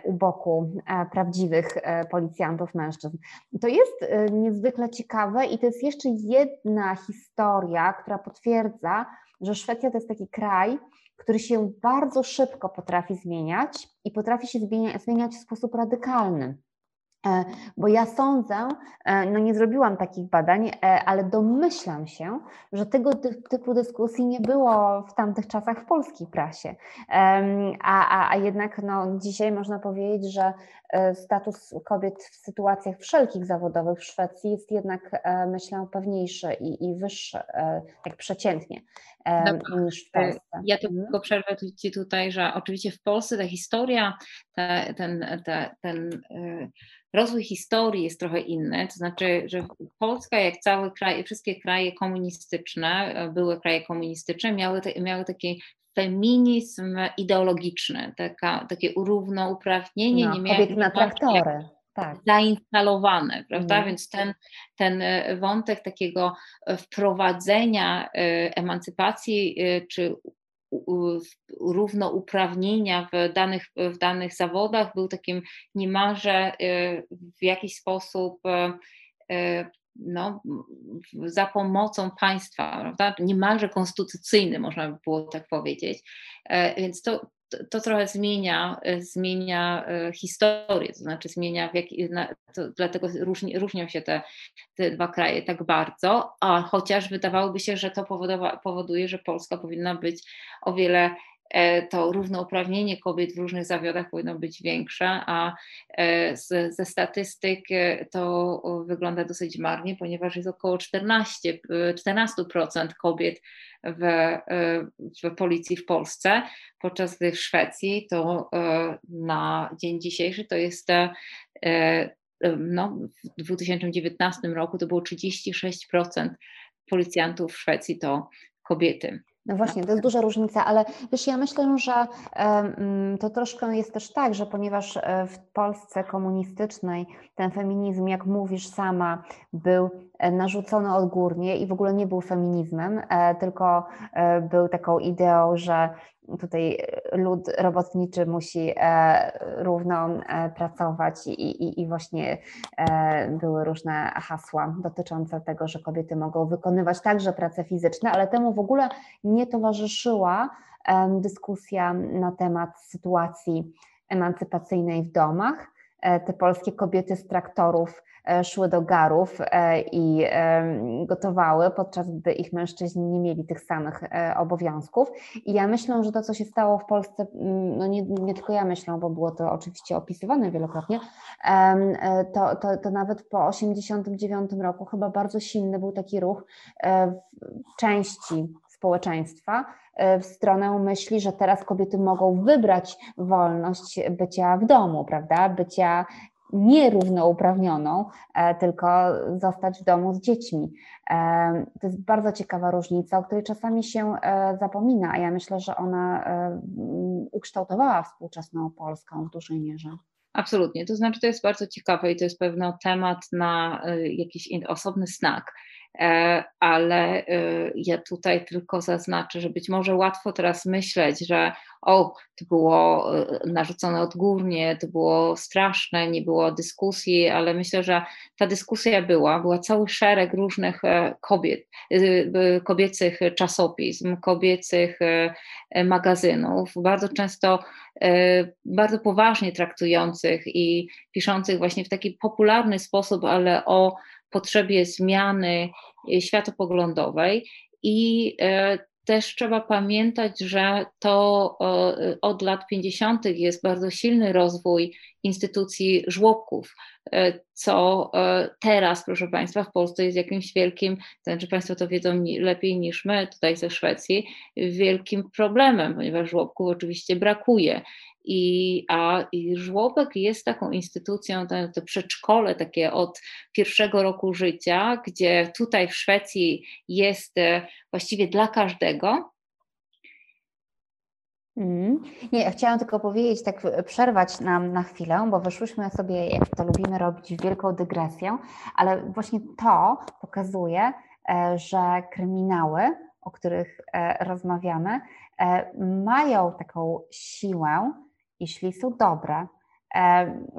u boku um, prawdziwych e, policjantów mężczyzn. To jest niezwykle ciekawe i to jest jeszcze jedna historia, która potwierdza, że Szwecja to jest taki kraj, który się bardzo szybko potrafi zmieniać i potrafi się zmieniać w sposób radykalny. E, bo ja sądzę, e, no nie zrobiłam takich badań, e, ale domyślam się, że tego typu dyskusji nie było w tamtych czasach w polskiej prasie. A, a, a jednak no, dzisiaj można powiedzieć, że status kobiet w sytuacjach wszelkich zawodowych w Szwecji jest jednak, myślę, pewniejszy i, i wyższy, tak przeciętnie niż w Polsce. Ja mhm. tylko przerwę Ci tutaj, że oczywiście w Polsce ta historia, ta, ten, ta, ten rozwój historii jest trochę inny, to znaczy, że Polska, jak cały kraj, wszystkie kraje komunistyczne, były kraje komunistyczne, miały, te, miały taki feminizm ideologiczny, taka, takie równouprawnienie. No, nie kobiety na traktory. Tak. zainstalowane, prawda? Mm. Więc ten, ten e, wątek takiego wprowadzenia e, emancypacji e, czy równouprawnienia w danych, w danych zawodach był takim niemalże w jakiś sposób no, za pomocą państwa, prawda? niemalże konstytucyjny, można by było tak powiedzieć. E, więc to, to trochę zmienia, e, zmienia e, historię, to znaczy zmienia, w to, dlatego różni, różnią się te, te dwa kraje tak bardzo, a chociaż wydawałoby się, że to powoduje, że Polska powinna być o wiele to równouprawnienie kobiet w różnych zawodach powinno być większe, a z, ze statystyk to wygląda dosyć marnie, ponieważ jest około 14, 14% kobiet w, w policji w Polsce, podczas gdy w Szwecji to e, na dzień dzisiejszy to jest e, e, no, w 2019 roku to było 36% policjantów w Szwecji to kobiety. No właśnie, to jest duża różnica, ale wiesz, ja myślę, że mm, to troszkę jest też tak, że ponieważ e, w Polsce komunistycznej ten feminizm, jak mówisz sama, był e, narzucony odgórnie i w ogóle nie był feminizmem, e, tylko był taką ideą, że tutaj lud robotniczy musi e, równo e, pracować i, i, i właśnie e, były różne hasła dotyczące tego, że kobiety mogą wykonywać także prace fizyczne, ale temu w ogóle nie towarzyszyła dyskusja na temat sytuacji emancypacyjnej w domach. Te polskie kobiety z traktorów E, szły do garów e, i gotowały, podczas gdy ich mężczyźni nie mieli tych samych e, obowiązków. I ja myślę, że to, co się stało w Polsce, no nie, nie tylko ja myślę, bo było to oczywiście opisywane wielokrotnie, to, to, to nawet po 1989 roku chyba bardzo silny był taki ruch w części społeczeństwa w stronę myśli, że teraz kobiety mogą wybrać wolność bycia w domu, prawda? Bycia nierównouprawnioną, e, tylko zostać w domu z dziećmi. E, to jest bardzo ciekawa różnica, o której czasami się e, zapomina, a ja myślę, że ona ukształtowała współczesną Polską w dużej mierze. Absolutnie, to znaczy to jest bardzo ciekawe i to jest pewno temat na jakiś osobny znak. E, ale e, ja tutaj tylko zaznaczę, że być może łatwo teraz myśleć, że o, to było e, narzucone odgórnie, to było straszne, nie było dyskusji, ale myślę, że ta dyskusja była, była cały szereg różnych kobiet, kobiecych czasopism, kobiecych magazynów, bardzo często bardzo poważnie traktujących i piszących właśnie w taki popularny sposób, ale o potrzebie zmiany e, światopoglądowej i e, też trzeba pamiętać, że to od lat 50. jest bardzo silny rozwój instytucji żłobków, co teraz, proszę Państwa, w Polsce jest jakimś wielkim, to znaczy Państwo to wiedzą lepiej niż my tutaj ze Szwecji, wielkim problemem, ponieważ żłobków oczywiście brakuje. I, a i żłobek jest taką instytucją, to, to przedszkole takie od pierwszego roku życia, gdzie tutaj w Szwecji jest właściwie dla każdego, Mm. Nie, chciałam tylko powiedzieć, tak przerwać nam na chwilę, bo wyszłyśmy sobie, jak to lubimy robić, w wielką dygresję, ale właśnie to pokazuje, e, że kryminały, o których e, rozmawiamy, e, mają taką siłę, jeśli są dobre,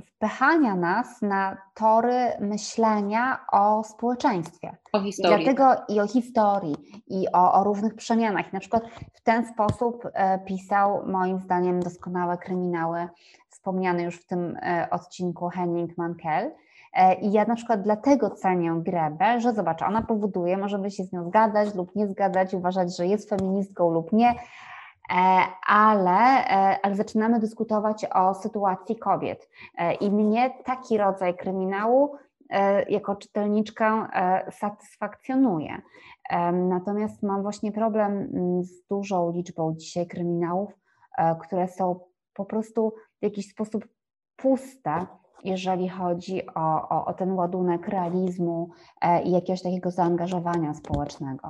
wpychania nas na tory myślenia o społeczeństwie. O historii. I dlatego i o historii, i o, o różnych przemianach. Na przykład w ten sposób e, pisał moim zdaniem doskonałe kryminały, wspomniany już w tym e, odcinku Henning Mankell. E, I ja na przykład dlatego cenię Grebę, że zobacz, ona powoduje, możemy się z nią zgadzać lub nie zgadzać, uważać, że jest feministką lub nie, ale, e, ale zaczynamy dyskutować o sytuacji kobiet. E, I mnie taki rodzaj kryminału jako czytelniczkę satysfakcjonuje. Natomiast mam właśnie problem mm, z dużą liczbą dzisiaj kryminałów, które są po prostu w jakiś sposób puste, jeżeli chodzi o, o, o ten ładunek realizmu i jakiegoś takiego zaangażowania społecznego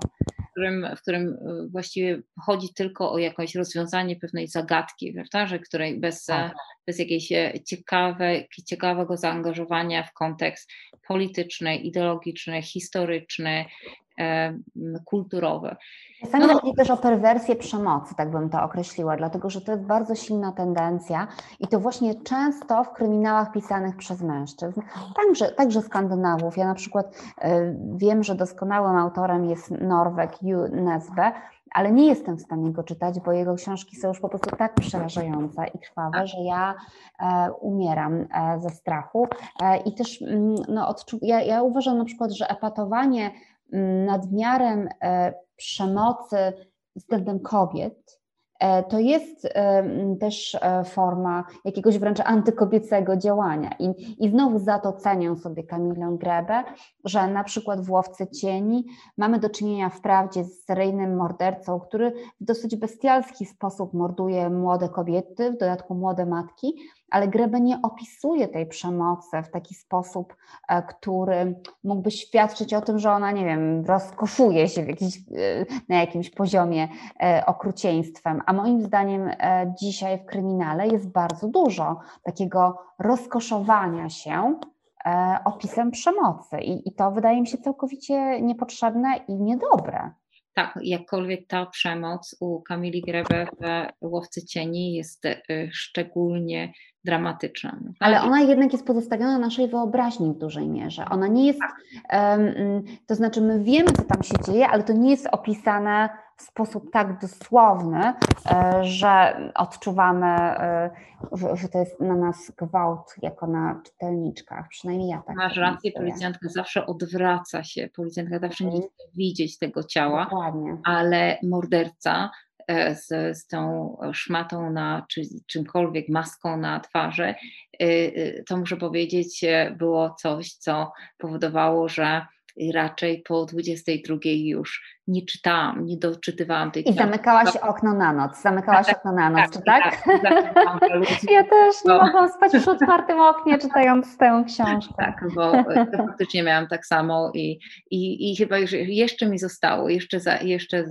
którym, w którym y, właściwie chodzi tylko o jakieś rozwiązanie pewnej zagadki, prawda? że której bez, tak. bez jakiejś e, ciekawe, ciekawego zaangażowania w kontekst polityczny, ideologiczny, historyczny, e, kulturowe. Czasami no. chodzi też o perwersję przemocy, tak bym to określiła, dlatego że to jest bardzo silna tendencja i to właśnie często w kryminałach pisanych przez mężczyzn, także, także Skandynawów. Ja na przykład y, wiem, że doskonałym autorem jest Norweg Ju Nesbe, ale nie jestem w stanie go czytać, bo jego książki są już po prostu tak przerażające i krwawe, że ja e, umieram e, ze strachu. E, I też mm, no, odczu- ja, ja uważam na przykład, że epatowanie nadmiarem e, przemocy względem kobiet, e, to jest e, też forma jakiegoś wręcz antykobiecego działania. I, I znowu za to cenię sobie Kamilę Grebę, że na przykład w Łowcy Cieni mamy do czynienia wprawdzie z seryjnym mordercą, który w dosyć bestialski sposób morduje młode kobiety, w dodatku młode matki, ale Grebe nie opisuje tej przemocy w taki sposób, e, który mógłby świadczyć o tym, że ona, nie wiem, rozkoszuje się jakiś, e, na jakimś poziomie e, okrucieństwem. A moim zdaniem dzisiaj w kryminale jest bardzo dużo takiego rozkoszowania się opisem przemocy i, i to wydaje mi się całkowicie niepotrzebne i niedobre tak, jakkolwiek ta przemoc u Kamili Grebe w Łowcy Cieni jest szczególnie dramatyczna. Ale ona jednak jest pozostawiona naszej wyobraźni w dużej mierze. Ona nie jest, um, to znaczy my wiemy, co tam się dzieje, ale to nie jest opisane w sposób tak dosłowny, e, że odczuwamy, e, że to jest na nas gwałt, jako na czytelniczkach. Przynajmniej ja tak. Masz rację, policjantka zawsze odwraca się, policjantka zawsze nie mhm. chce widzieć tego ciała, Dokładnie. ale morderca z, z tą szmatą na, czy czymkolwiek, maską na twarzy, e, e, to muszę powiedzieć, było coś, co powodowało, że raczej po 22 już nie czytałam, nie doczytywałam tej książki. I zamykałaś okno na noc, zamykałaś tak, okno na noc, tak, czy tak? tak, tak ja też nie mogłam spać przy otwartym oknie, czytając tę książkę. Tak, bo faktycznie miałam tak samo i, i, i chyba już jeszcze mi zostało, jeszcze, za, jeszcze,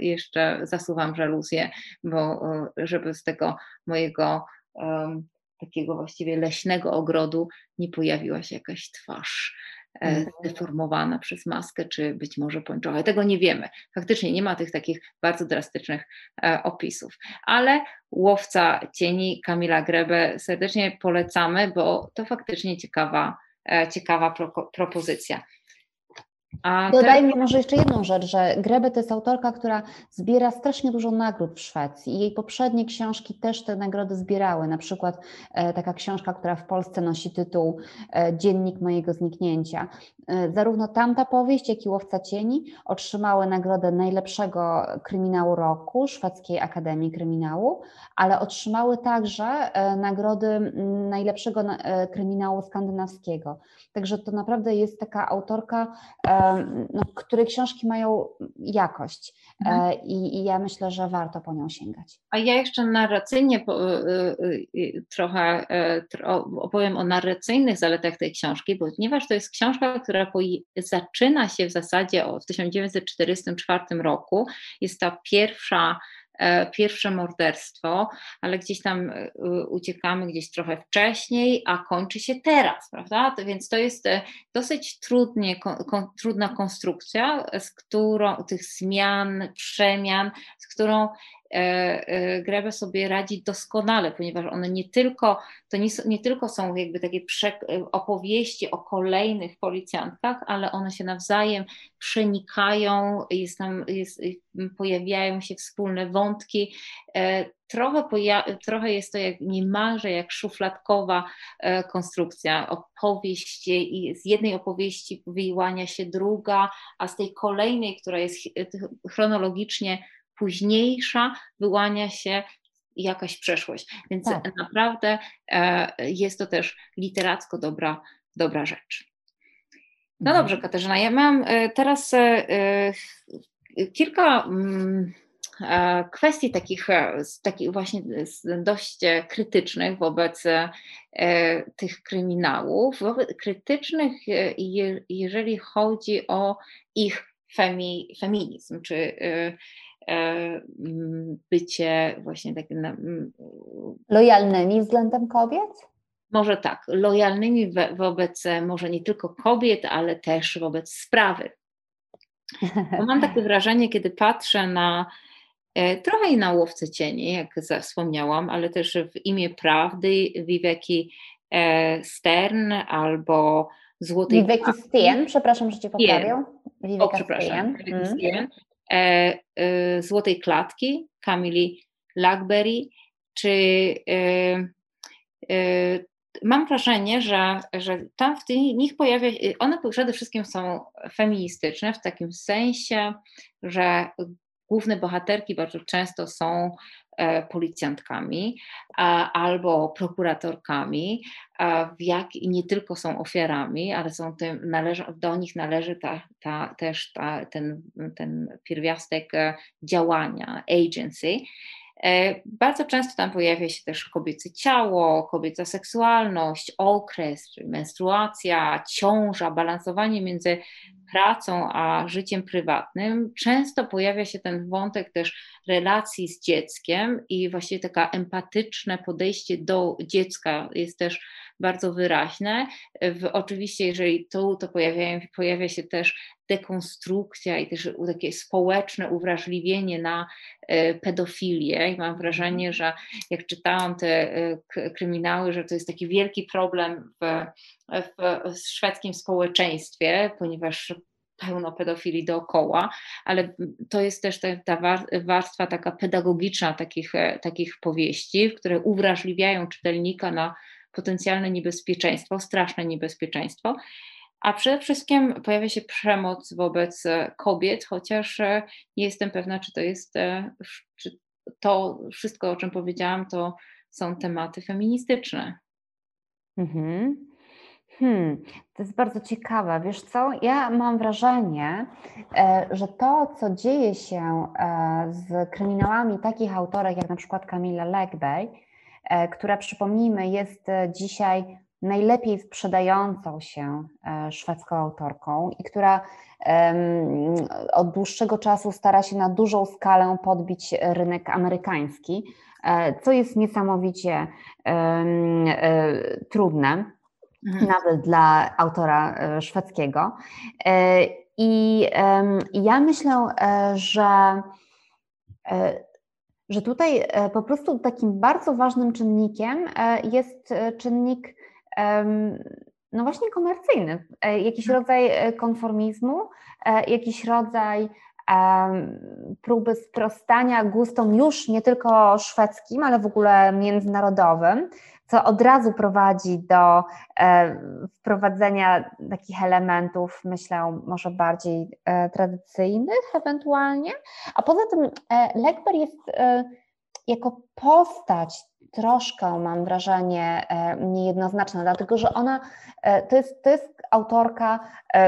jeszcze zasuwam żaluzję, bo żeby z tego mojego um, takiego właściwie leśnego ogrodu nie pojawiła się jakaś twarz E, mhm. przez maskę, czy być może pończocha. Tego nie wiemy. Faktycznie nie ma tych takich bardzo drastycznych e, opisów. Ale Łowca Cieni Kamila Grebe serdecznie polecamy, bo to faktycznie ciekawa, e, ciekawa pro, propozycja. Dodajmy może jeszcze jedną rzecz, że Grebe to jest autorka, która zbiera strasznie dużo nagród w Szwecji i jej poprzednie książki też te nagrody zbierały. Na przykład e, taka książka, która w Polsce nosi tytuł e, Dziennik mojego zniknięcia. E, zarówno tamta powieść, jak i Łowca Cieni otrzymały nagrodę najlepszego kryminału roku Szwedzkiej Akademii Kryminału, ale otrzymały także e, nagrody najlepszego e, kryminału skandynawskiego. Także to naprawdę jest taka autorka, no, której książki mają jakość mhm. I, i ja myślę, że warto po nią sięgać. A ja jeszcze narracyjnie trochę opowiem o narracyjnych zaletach tej książki, ponieważ to jest książka, która zaczyna się w zasadzie w 1944 roku. Jest to pierwsza e, pierwsze morderstwo, ale gdzieś tam e, uciekamy gdzieś trochę wcześniej, a kończy się teraz, prawda? Więc to jest e, dosyć trudnie, trudna konstrukcja, z którą tych zmian, przemian, z którą E, e, Grebe sobie radzi doskonale, ponieważ one nie tylko, to nie, nie tylko są jakby takie opowieści o kolejnych policjantkach, ale one się nawzajem przenikają, jest tam, jest, pojawiają się wspólne wątki. E, trochę, trochę jest to jak, niemalże jak szufladkowa konstrukcja. Opowieść, i z jednej opowieści wyłania się druga, a z tej kolejnej, która jest chronologicznie późniejsza wyłania się jakaś przeszłość. Więc tak. naprawdę e, jest to też literacko dobra, dobra rzecz. No mhm. dobrze, Katarzyna, ja mam e, teraz e, kilka mm, kwestii takich, takich właśnie dość krytycznych wobec tych kryminałów, krytycznych, jeżeli chodzi o ich femi, feminizm, czy bycie właśnie takim. Lojalnymi względem kobiet? Może tak, lojalnymi wobec może nie tylko kobiet, ale też wobec sprawy. Bo mam takie wrażenie, kiedy patrzę na e, trochę i na łowcę cieni, jak wspomniałam, ale też w imię prawdy Viveki e, Stern albo Złotej Viveki Stien, przepraszam, że cię poprawię. O, przepraszam. E, e, Złotej Klatki Kamili Lackberry, czy e, mam wrażenie, że, że tam w nich pojawia one przede wszystkim są feministyczne w takim sensie, że główne bohaterki bardzo często są E, policjantkami albo prokuratorkami, w jak, nie tylko są ofiarami, ale są tym, należą, do nich należy ta, ta, też ta, ten, ten pierwiastek e, działania, agency. E, bardzo często tam pojawia się też kobiece ciało, kobieca seksualność, okres, menstruacja, ciąża, balansowanie między pracą a życiem prywatnym. Często pojawia się ten wątek też relacji z dzieckiem i właściwie taka empatyczne podejście do dziecka jest też bardzo wyraźne. W, oczywiście, jeżeli tu, to pojawia, pojawia się też dekonstrukcja i też takie społeczne uwrażliwienie na e, pedofilię. I mam wrażenie, że jak czytałam te e, kryminały, że to jest taki wielki problem w, w szwedzkim społeczeństwie, ponieważ pełno pedofilii dookoła, ale to jest też ta, ta warstwa taka pedagogiczna takich, e, takich powieści, które uwrażliwiają czytelnika na potencjalne niebezpieczeństwo, straszne niebezpieczeństwo. A przede wszystkim pojawia się przemoc wobec e, kobiet, chociaż e, nie jestem pewna, czy to jest, czy to wszystko, o czym powiedziałam, to są tematy feministyczne. Mhm. Hmm, to jest bardzo ciekawe. Wiesz co, ja mam wrażenie, e, że to, co dzieje się e, z kryminałami takich autorek jak na przykład Kamila Legberg, e, która przypomnijmy jest dzisiaj najlepiej sprzedającą się szwedzką autorką i która od dłuższego czasu stara się na dużą skalę podbić rynek amerykański, co jest niesamowicie trudne mhm. nawet dla autora e, szwedzkiego. E, I ja myślę, e, że, że tutaj po prostu takim bardzo ważnym czynnikiem jest czynnik no właśnie komercyjny, jakiś mhm. rodzaj konformizmu, jakiś rodzaj próby sprostania gustom już nie tylko szwedzkim, ale w ogóle międzynarodowym, co od razu prowadzi do e, wprowadzenia takich elementów, myślę, może bardziej e, tradycyjnych ewentualnie. A poza tym Legber jest jako postać troszkę, mam wrażenie, niejednoznaczna, dlatego że ona to jest, to jest autorka,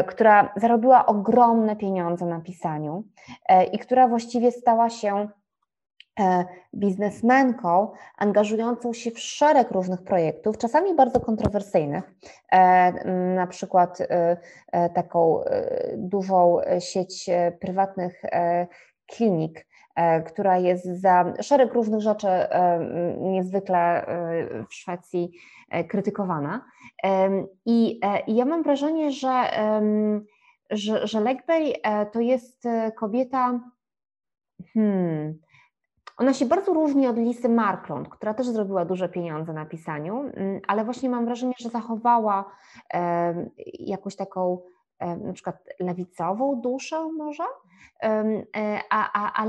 która zarobiła ogromne pieniądze na pisaniu i która właściwie stała się E, biznesmenką angażującą się w szereg różnych projektów, czasami bardzo kontrowersyjnych, e, na przykład e, taką dużą sieć prywatnych klinik, która jest za szereg różnych rzeczy niezwykle w Szwecji krytykowana. I, ja mam wrażenie, że, że, że to jest kobieta, hmm, ona się bardzo różni od Lisy Marklund, która też zrobiła duże pieniądze na pisaniu, mm, ale właśnie mam wrażenie, że zachowała jakąś taką na przykład lewicową duszę może, e, a, a, a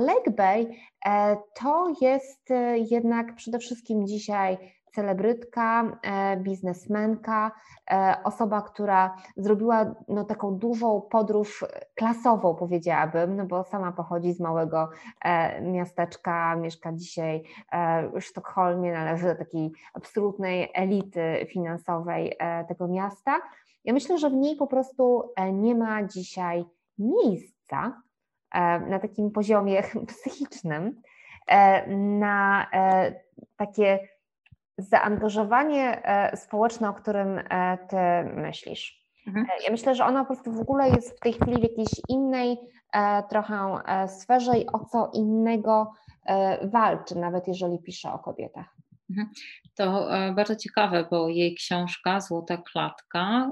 e, to jest e, jednak przede wszystkim dzisiaj celebrytka, e, biznesmenka, e, osoba, która zrobiła no, taką dużą podróż klasową, powiedziałabym, no bo sama pochodzi z małego e, miasteczka, mieszka dzisiaj w Sztokholmie, należy do takiej absolutnej elity finansowej tego miasta. Ja myślę, że w niej po prostu nie ma dzisiaj miejsca na takim poziomie psychicznym na takie zaangażowanie e, społeczne, o którym e, ty myślisz. Mhm. E, ja myślę, że ona po prostu w ogóle jest w tej chwili w jakiejś innej trochę sferze i o co innego walczy, nawet jeżeli pisze o kobietach. Mhm. To bardzo ciekawe, bo jej książka Złota Klatka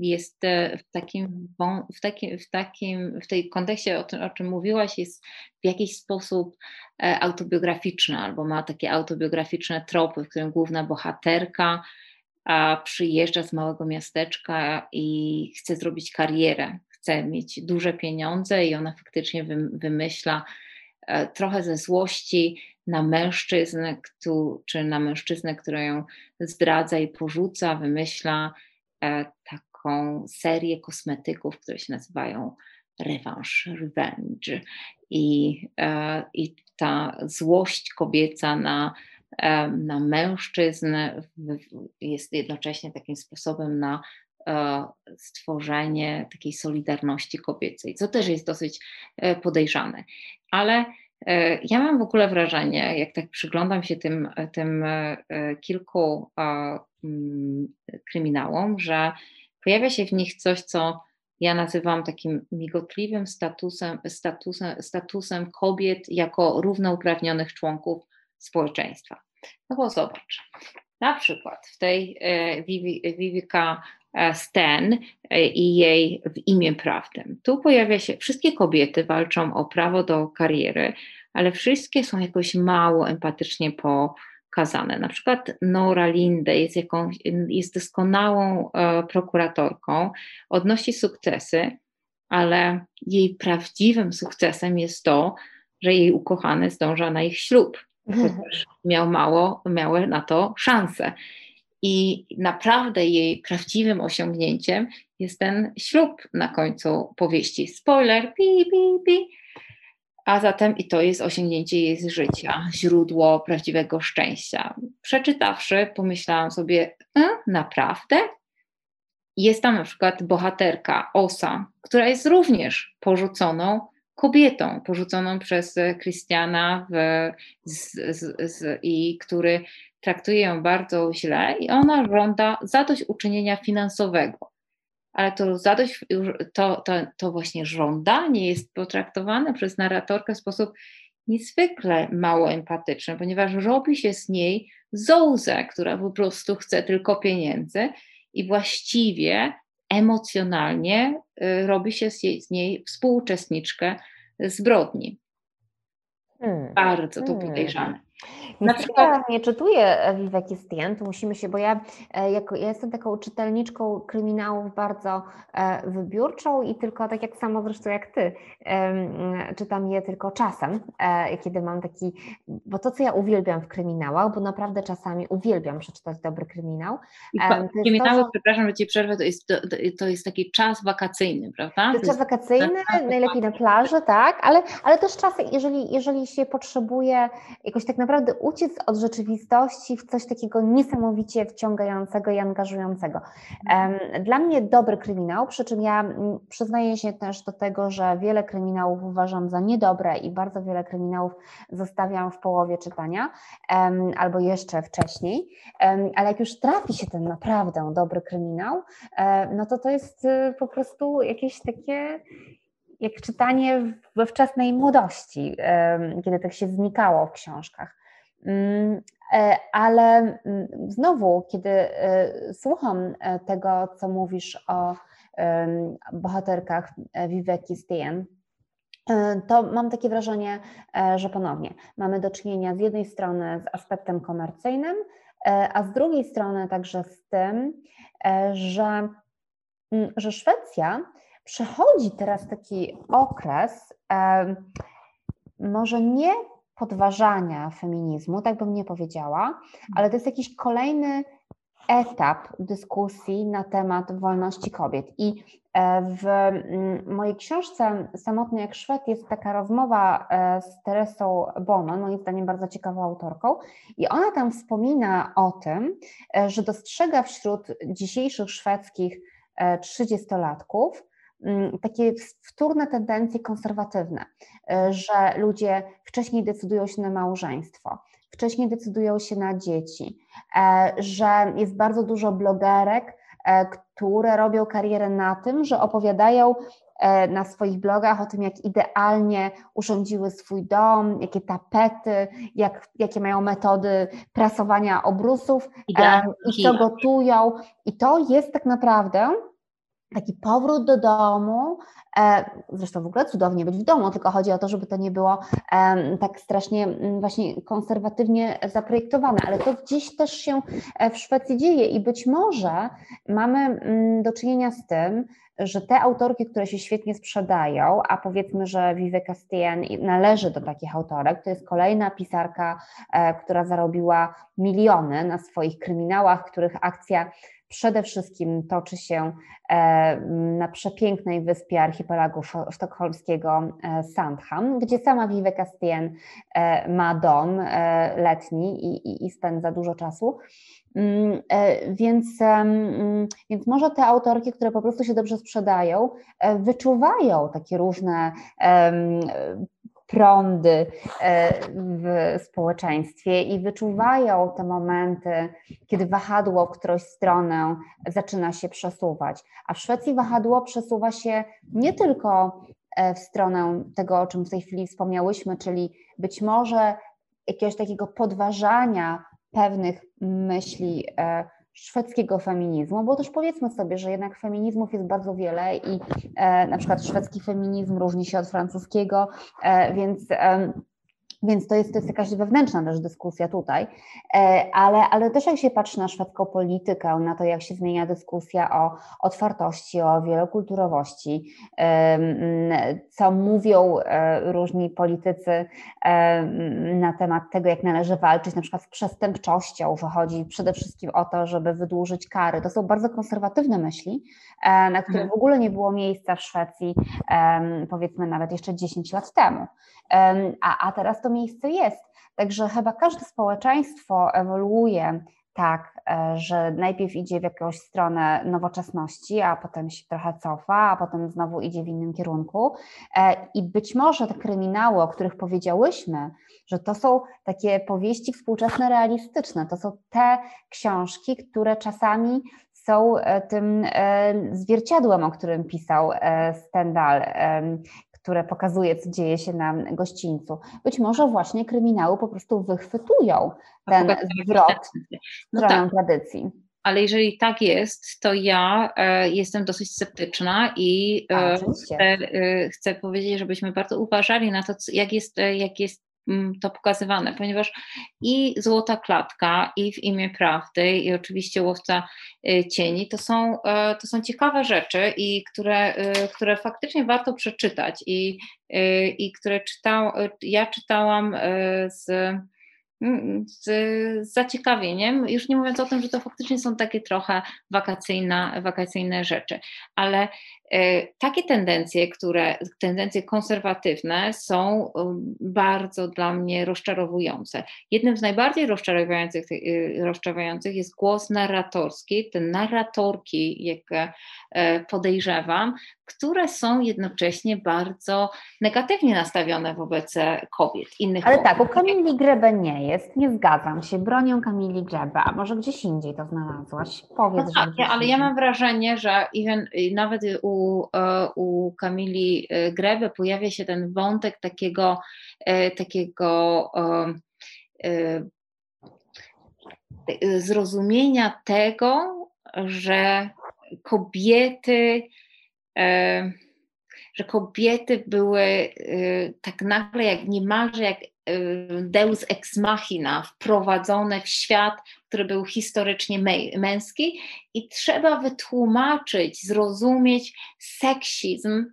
jest w takim, w takim, w takim w tej kontekście, o, tym, o czym mówiłaś, jest w jakiś sposób e, autobiograficzna, albo ma takie autobiograficzne tropy, w którym główna bohaterka a przyjeżdża z małego miasteczka i chce zrobić karierę, chce mieć duże pieniądze i ona faktycznie wymyśla e, trochę ze złości na mężczyznę, czy na mężczyznę, który ją zdradza i porzuca, wymyśla e, tak taką serię kosmetyków, które się nazywają rewanż, revenge. I, e, i ta złość kobieca na, e, na mężczyzn jest jednocześnie takim sposobem na e, stworzenie takiej solidarności kobiecej, co też jest dosyć podejrzane. Ale ja mam w ogóle wrażenie, jak tak przyglądam się tym, tym kilku mm, kryminałom, że pojawia się w nich coś, co ja nazywam takim migotliwym statusem, statusem, statusem kobiet jako równouprawnionych członków społeczeństwa. No bo zobacz, na przykład w tej e, Vivika e, Sten e, i jej w imię prawdem. Tu pojawia się, wszystkie kobiety walczą o prawo do kariery, ale wszystkie są jakoś mało empatycznie po, Na przykład Nora Linde jest, jakąś, jest doskonałą e, prokuratorką, odnosi sukcesy, ale jej prawdziwym sukcesem jest to, że jej ukochany zdąża na ich ślub, chociaż miał mało, miały na to szanse. I naprawdę jej prawdziwym osiągnięciem jest ten ślub na końcu powieści. Spoiler, pi, pi, pi a zatem i to jest osiągnięcie jej życia, źródło prawdziwego szczęścia. Przeczytawszy, pomyślałam sobie, e, naprawdę? Jest tam na przykład bohaterka Osa, która jest również porzuconą kobietą, porzuconą przez z, i który traktuje ją bardzo źle i ona żąda zadośćuczynienia finansowego ale to zadość, to, to, to właśnie żądanie jest potraktowane przez narratorkę w sposób niezwykle mało empatyczny, ponieważ robi się z niej zołzę, która po prostu chce tylko pieniędzy i właściwie emocjonalnie y, robi się z niej współuczestniczkę zbrodni. Hmm. Bardzo to hmm. Na przykład nie czytuję Vivek Istien, to musimy się, bo ja, jako, ja jestem taką czytelniczką kryminałów bardzo wybiórczą i tylko tak jak samo zresztą jak ty, czytam je tylko czasem, kiedy mam taki, bo to co ja uwielbiam w kryminałach, bo naprawdę czasami uwielbiam przeczytać dobry kryminał. Kryminały, to, przepraszam, że ci przerwę, to jest, to, to jest taki czas wakacyjny, prawda? To jest czas wakacyjny, najlepiej na plaży, tak, ale, ale też czas, jeżeli, jeżeli się potrzebuje jakoś tak naprawdę uciec od rzeczywistości w coś takiego niesamowicie wciągającego i angażującego. Dla mnie dobry kryminał, przy czym ja przyznaję się też do tego, że wiele kryminałów uważam za niedobre i bardzo wiele kryminałów zostawiam w połowie czytania albo jeszcze wcześniej, ale jak już trafi się ten naprawdę dobry kryminał, no to to jest y, po prostu jakieś takie jak czytanie we wczesnej młodości, kiedy tak się znikało w książkach. Mm, e, ale mm, znowu, kiedy e, słucham e, tego, co mówisz o bohaterkach Viveki Stien, to mam takie wrażenie, że ponownie mamy do czynienia z jednej strony z aspektem komercyjnym, a z drugiej strony także z tym, że, mm, że Szwecja przechodzi teraz taki okres, może nie podważania feminizmu, tak bym nie powiedziała, ale to jest jakiś kolejny etap dyskusji na temat wolności kobiet. I e, w mm, mojej książce Samotny jak Szwed jest taka rozmowa e, z Teresą Bowman, moim zdaniem bardzo ciekawą autorką, i ona tam wspomina o tym, e, że dostrzega wśród dzisiejszych szwedzkich trzydziestolatków takie wtórne tendencje konserwatywne, y, że ludzie wcześniej decydują się na małżeństwo, wcześniej decydują się na dzieci, e, że jest bardzo dużo blogerek, e, które robią karierę na tym, że opowiadają e, na swoich blogach o tym, jak idealnie urządziły swój dom, jakie tapety, jak, jakie mają metody prasowania obrusów i co gotują. I to jest tak naprawdę taki powrót do domu, e, zresztą w ogóle cudownie być w domu, tylko chodzi o to, żeby to nie było tak strasznie mm, właśnie konserwatywnie zaprojektowane, ale to gdzieś też się e, w Szwecji dzieje i być może mamy mm, do czynienia z tym, że te autorki, które się świetnie sprzedają, a powiedzmy, że Viveka Stien należy do takich autorek, to jest kolejna pisarka, e, która zarobiła miliony na swoich kryminałach, których akcja przede wszystkim toczy się e, na przepięknej wyspie archipelagu sztokholmskiego e, Sandham, gdzie sama Viveka Stien e, ma dom letni i, i, i spędza dużo czasu. Mm, więc, więc może te autorki, które po prostu się dobrze sprzedają, wyczuwają takie różne prądy e, w społeczeństwie i wyczuwają te momenty, kiedy wahadło w którąś stronę zaczyna się przesuwać. A w Szwecji wahadło przesuwa się nie tylko e, w stronę tego, o czym w tej chwili wspomniałyśmy, czyli być może jakiegoś takiego podważania pewnych myśli e, szwedzkiego feminizmu, bo też powiedzmy sobie, że jednak feminizmów jest bardzo wiele i e, na przykład szwedzki feminizm różni się od francuskiego, e, więc e, więc to jest, to jest jakaś wewnętrzna też dyskusja tutaj, e, ale, ale też jak się patrzy na szwedzką politykę, na to jak się zmienia dyskusja o otwartości, o wielokulturowości, co mówią e, różni politycy na temat tego, jak należy walczyć na przykład z przestępczością, że chodzi przede wszystkim o to, żeby wydłużyć kary. To są bardzo konserwatywne myśli, e, na które mhm. w ogóle nie było miejsca w Szwecji, powiedzmy nawet jeszcze 10 lat temu. A, a teraz to miejsce jest. Także chyba każde społeczeństwo ewoluuje tak, e, że najpierw idzie w jakąś stronę nowoczesności, a potem się trochę cofa, a potem znowu idzie w innym kierunku. E, I być może te kryminały, o których powiedziałyśmy, że to są takie powieści współczesne, realistyczne, to są te książki, które czasami są e, tym zwierciadłem, o którym pisał Stendhal, które pokazuje, co dzieje się na gościńcu. Być może właśnie kryminały po prostu wychwytują ten zwrot no tak. tradycji. Ale jeżeli tak jest, to ja e, jestem dosyć sceptyczna i e, chcę, e, chcę, powiedzieć, żebyśmy bardzo uważali na to, jak jest, jak jest to pokazywane, ponieważ i Złota Klatka, i w imię prawdy, i oczywiście Łowca Cieni to są, to są ciekawe rzeczy, i które, które faktycznie warto przeczytać. I, i które czytał, ja czytałam z Mm, z, z zaciekawieniem, już nie mówiąc o tym, że to faktycznie są takie trochę wakacyjne, wakacyjne rzeczy, ale e, takie tendencje, które, tendencje konserwatywne są e, bardzo dla mnie rozczarowujące. Jednym z najbardziej rozczarowujących, e, rozczarowujących jest głos narratorski, te narratorki, jak podejrzewam, które są jednocześnie bardzo negatywnie nastawione wobec kobiet, innych Ale kobiet. tak, u Kamili Grebe nie jest, nie zgadzam się, bronią Kamili Grebe, a może gdzieś indziej to znalazłaś? Powiedz, no tak, ja, ale ja mam wrażenie, że even, nawet u, e, u Kamili Grebe pojawia się ten wątek takiego, takiego zrozumienia tego, że kobiety że kobiety były y, tak nagle, jak niemalże jak y, deus ex machina, wprowadzone w świat, który był historycznie męski i trzeba wytłumaczyć, zrozumieć seksizm,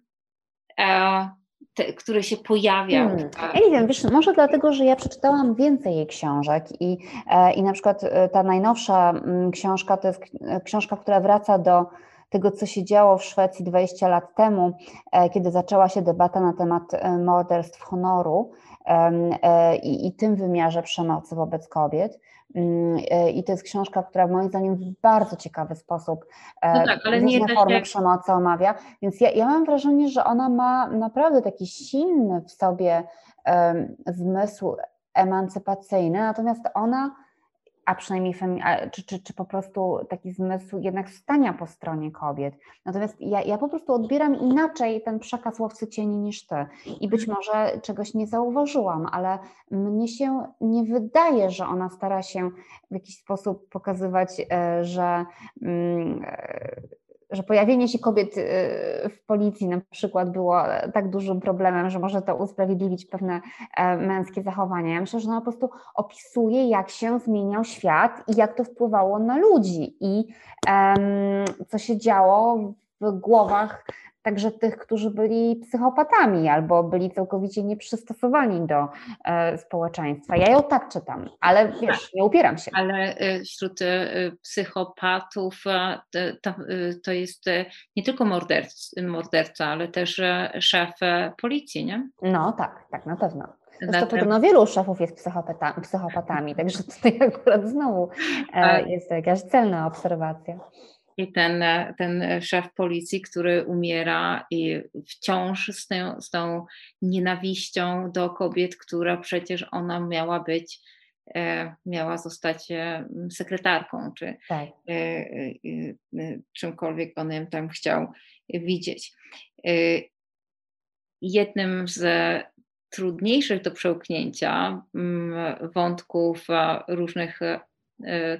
e, te, który się pojawiał. Hmm. Ja nie wiem, wiesz, może dlatego, że ja przeczytałam więcej jej książek i, e, i na przykład e, ta najnowsza mm, książka to jest książka, która wraca do tego, co się działo w Szwecji 20 lat temu, kiedy zaczęła się debata na temat morderstw honoru i, i tym wymiarze przemocy wobec kobiet. Mm, I to jest książka, która moim zdaniem w bardzo ciekawy sposób no tak, ale różne nie formy przemocy omawia. Więc ja, ja mam wrażenie, że ona ma naprawdę taki silny w sobie um, zmysł emancypacyjny, natomiast ona a przynajmniej femi- a, czy, czy, czy po prostu taki zmysł jednak stania po stronie kobiet. Natomiast ja, ja po prostu odbieram inaczej ten przekaz łowcy cieni niż ty. I być mhm. może czegoś nie zauważyłam, ale mnie się nie wydaje, że ona stara się w jakiś sposób pokazywać, e, że. Mm, e, że pojawienie się kobiet y, w policji na przykład było tak dużym problemem, że może to usprawiedliwić pewne e, męskie zachowania. Ja myślę, że ona po prostu opisuje, jak się zmieniał świat i jak to wpływało na ludzi i um, co się działo w głowach także tych, którzy byli psychopatami albo byli całkowicie nieprzystosowani do e, społeczeństwa. Ja ją tak czytam, ale wiesz, nie upieram się. Ale e, wśród e, psychopatów to, to jest nie tylko morderca, morderca, ale też szef policji, nie? No tak, tak, na pewno. Zresztą podobno wielu szefów jest psychopata, psychopatami, także tutaj akurat znowu jest to jakaś celna obserwacja i ten, ten szef policji, który umiera i wciąż z tą, z tą nienawiścią do kobiet, która przecież ona miała być, e, miała zostać e, sekretarką, czy tak. e, czymkolwiek on ją tam chciał widzieć. Jednym z trudniejszych do przełknięcia mm, wątków różnych E,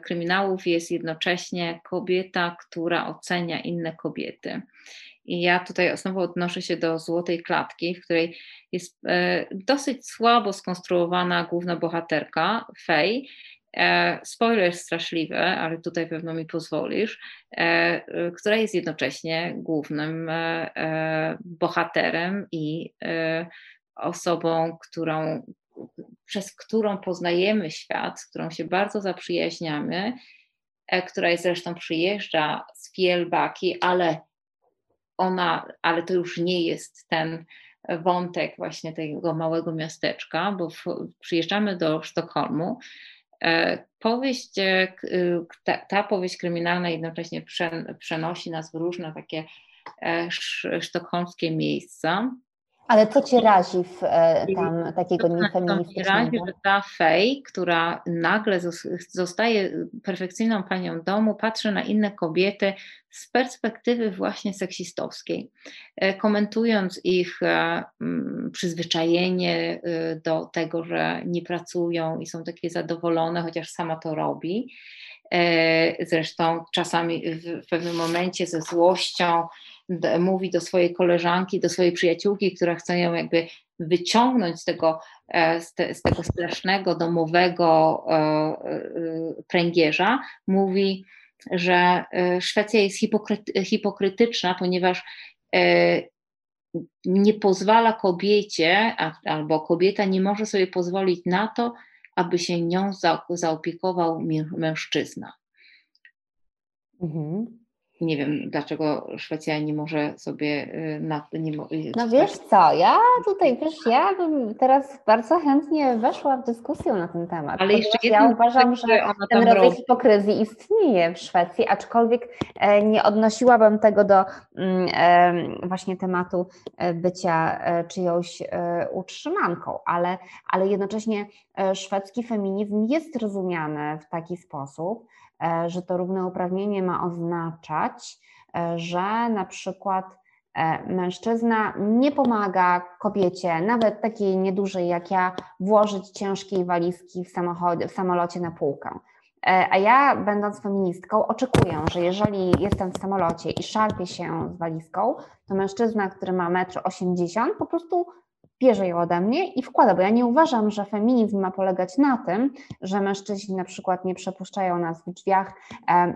kryminałów jest jednocześnie kobieta, która ocenia inne kobiety. I ja tutaj znowu odnoszę się do złotej klatki, w której jest e, dosyć słabo skonstruowana główna bohaterka, Fej. E, spoiler straszliwy, ale tutaj pewno mi pozwolisz, która jest jednocześnie głównym bohaterem i osobą, którą przez którą poznajemy świat, z którą się bardzo zaprzyjaźniamy, e, która jest zresztą przyjeżdża z Fielbaki, ale ona, ale to już nie jest ten wątek właśnie tego małego miasteczka, bo w, przyjeżdżamy do Sztokholmu. E, powieść, e, ta, ta powieść kryminalna jednocześnie przenosi nas w różne takie sztokholmskie miejsca. Ale co cię razi w e, tam takiego niefeministycznego? razi, że ta Fej, która nagle zostaje perfekcyjną panią domu, patrzy na inne kobiety z perspektywy właśnie seksistowskiej, e, komentując ich e, przyzwyczajenie do tego, że nie pracują i są takie zadowolone, chociaż sama to robi. Zresztą czasami w pewnym momencie ze złością mówi do swojej koleżanki, do swojej przyjaciółki, która chce ją jakby wyciągnąć z tego, e, z, te, z tego strasznego domowego e, e, pręgierza, mówi, że Szwecja jest hipokrytyczna, ponieważ nie pozwala kobiecie, albo kobieta nie może sobie pozwolić na to, aby się nią zaopiekował mężczyzna. Mhm nie wiem, dlaczego Szwecja nie może sobie y, na nie y, No wiesz co, ja tutaj, wiesz, ja bym teraz bardzo chętnie weszła w dyskusję na ten temat. Ale jeszcze ja uważam, że ten rodzaj robi. hipokryzji istnieje w Szwecji, aczkolwiek e, nie odnosiłabym tego do mm, właśnie tematu e, bycia e, czyjąś utrzymanką, ale, ale jednocześnie szwedzki feminizm jest rozumiany w taki sposób, E, że to równouprawnienie ma oznaczać, e, że na przykład e, mężczyzna nie pomaga kobiecie, nawet takiej niedużej jak ja, włożyć ciężkiej walizki w, w samolocie na półkę. A ja, będąc feministką, oczekuję, że jeżeli jestem w samolocie i szarpię się z walizką, to mężczyzna, który ma 1,80 m, po prostu bierze ją ode mnie i wkłada, bo ja nie uważam, że feminizm ma polegać na tym, że mężczyźni na przykład nie przepuszczają nas w drzwiach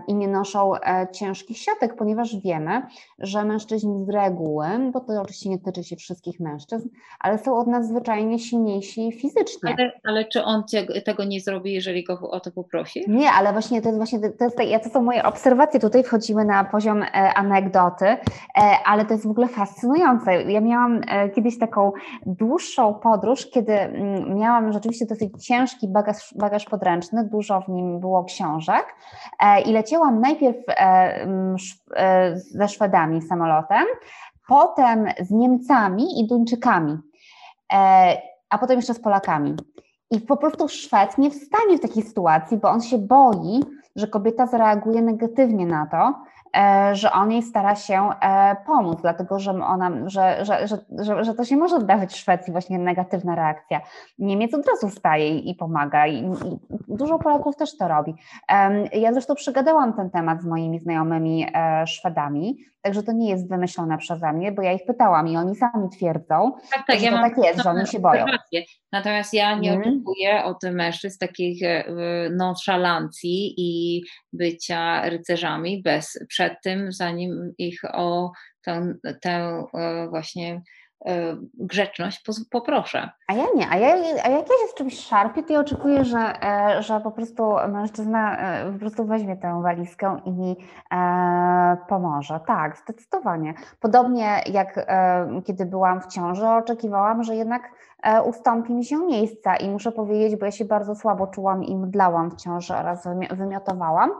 i nie noszą e, ciężkich siatek, ponieważ wiemy, że mężczyźni z reguły, bo to oczywiście nie tyczy się wszystkich mężczyzn, ale są od nas zwyczajnie silniejsi fizycznie. Ale, ale czy on tego nie zrobi, jeżeli go o to poprosi? Nie, ale właśnie to jest właśnie, to, jest, to są moje obserwacje, tutaj wchodzimy na poziom e, anegdoty, e, ale to jest w ogóle fascynujące. Ja miałam kiedyś taką dłuższą podróż, kiedy mm, miałam rzeczywiście dosyć ciężki bagaż, bagaż podręczny, dużo w nim było książek e, i leciałam najpierw e, e, ze Szwedami samolotem, potem z Niemcami i Duńczykami, a potem jeszcze z Polakami. I po prostu Szwed nie wstanie w takiej sytuacji, bo on się boi, że kobieta zareaguje negatywnie na to, że on jej stara się e, pomóc, dlatego że ona, że, że, że, że, to się może zdarzyć w Szwecji właśnie negatywna reakcja. Niemiec od razu wstaje i pomaga i, dużo Polaków też to robi. Ja zresztą przegadałam ten temat z moimi znajomymi e, Szwedami, także to nie jest wymyślone przeze mnie, bo ja ich pytałam i oni sami twierdzą, tak, tak, że ja to tak jest, że oni się boją. Natomiast ja nie hmm. oczekuję od mężczyzn takich nonszalancji i bycia rycerzami bez przed tym, zanim ich o tę, tę e, właśnie e, grzeczność poproszę. A ja nie, a, ja, a jak ja się z czymś szarpię, to ja oczekuję, że, e, że po prostu mężczyzna po prostu weźmie tę walizkę i mi pomoże. Tak, zdecydowanie. Podobnie jak kiedy byłam w ciąży, oczekiwałam, że jednak E, ustąpi mi się miejsca i muszę powiedzieć, bo ja się bardzo słabo czułam i mdlałam w ciąży oraz wymiotowałam.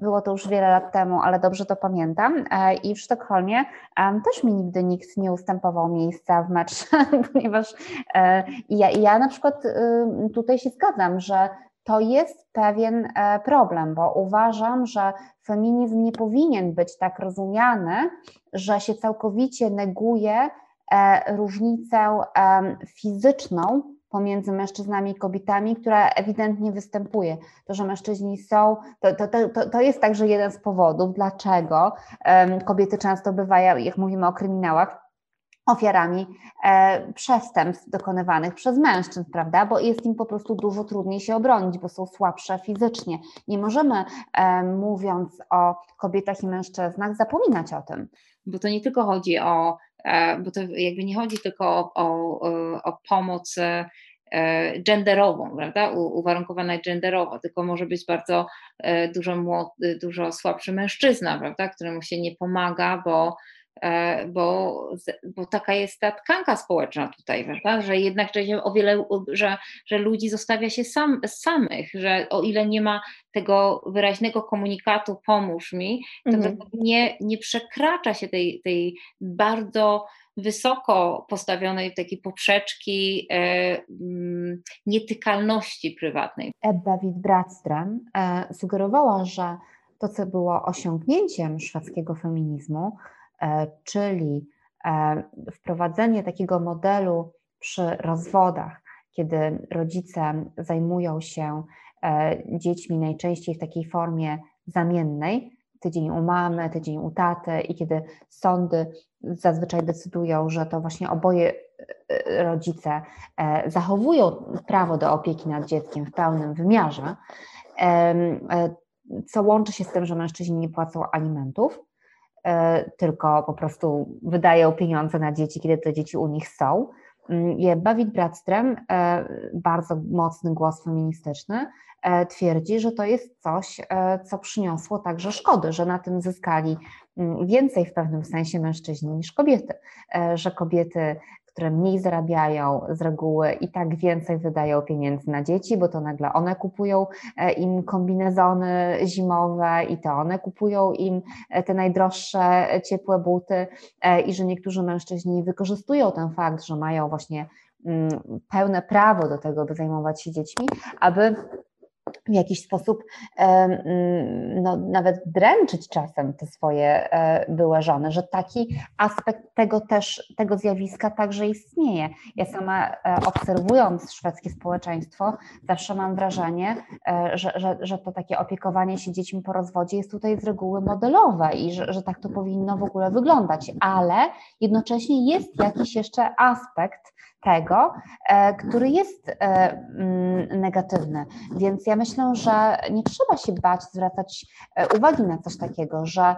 Było to już wiele lat temu, ale dobrze to pamiętam. E, I w Sztokholmie też mi nigdy nikt nie ustępował miejsca w meczu, ponieważ e, ja, ja na przykład tutaj się zgadzam, że to jest pewien problem, bo uważam, że feminizm nie powinien być tak rozumiany, że się całkowicie neguje E, różnicę fizyczną pomiędzy mężczyznami i kobietami, która ewidentnie występuje. To, że mężczyźni są, to, to, to, to jest także jeden z powodów, dlaczego kobiety często bywają, jak mówimy o kryminałach, ofiarami e, przestępstw dokonywanych przez mężczyzn, prawda? Bo jest im po prostu dużo trudniej się obronić, bo są słabsze fizycznie. Nie możemy, mówiąc o kobietach i mężczyznach, zapominać o tym. Bo to nie tylko chodzi o E, bo to jakby nie chodzi tylko o, o, o pomoc e, genderową, prawda, uwarunkowana genderowo, tylko może być bardzo e, dużo, młody, dużo słabszy mężczyzna, prawda, któremu się nie pomaga, bo E, bo, bo taka jest ta tkanka społeczna tutaj, prawda? że jednak że o wiele, że, że ludzi zostawia się sam, samych, że o ile nie ma tego wyraźnego komunikatu pomóż mi, to mhm. nie, nie przekracza się tej, tej bardzo wysoko postawionej takiej poprzeczki e, mm, nietykalności prywatnej. Ebba Witt-Bradström e, sugerowała, że to, co było osiągnięciem szwedzkiego feminizmu, E, czyli e, wprowadzenie takiego modelu przy rozwodach, kiedy rodzice zajmują się e, dziećmi najczęściej w takiej formie zamiennej, tydzień u mamy, tydzień u taty i kiedy sądy zazwyczaj decydują, że to właśnie oboje e, rodzice e, zachowują prawo do opieki nad dzieckiem w pełnym wymiarze, co łączy się z tym, że mężczyźni nie płacą alimentów, tylko po prostu wydają pieniądze na dzieci, kiedy te dzieci u nich są. Mm, Bawit Bradström, bardzo mocny głos feministyczny, E, twierdzi, że to jest coś, e, co przyniosło także szkody, że na tym zyskali mm, więcej w pewnym sensie mężczyźni niż kobiety, e, że kobiety które mniej zarabiają z reguły i tak więcej wydają pieniędzy na dzieci, bo to nagle one kupują im kombinezony zimowe i to one kupują im te najdroższe ciepłe buty i że niektórzy mężczyźni wykorzystują ten fakt, że mają właśnie mm, pełne prawo do tego, by zajmować się dziećmi, aby w jakiś sposób no, nawet dręczyć czasem te swoje e, były żony, że taki aspekt tego też, tego zjawiska także istnieje. Ja sama e, obserwując szwedzkie społeczeństwo, zawsze mam wrażenie, e, że, że, że to takie opiekowanie się dziećmi po rozwodzie jest tutaj z reguły modelowe i że, że tak to powinno w ogóle wyglądać, ale jednocześnie jest jakiś jeszcze aspekt tego, e, który jest e, mm, negatywny. Więc ja myślę, że nie trzeba się bać zwracać e, uwagi na coś takiego, że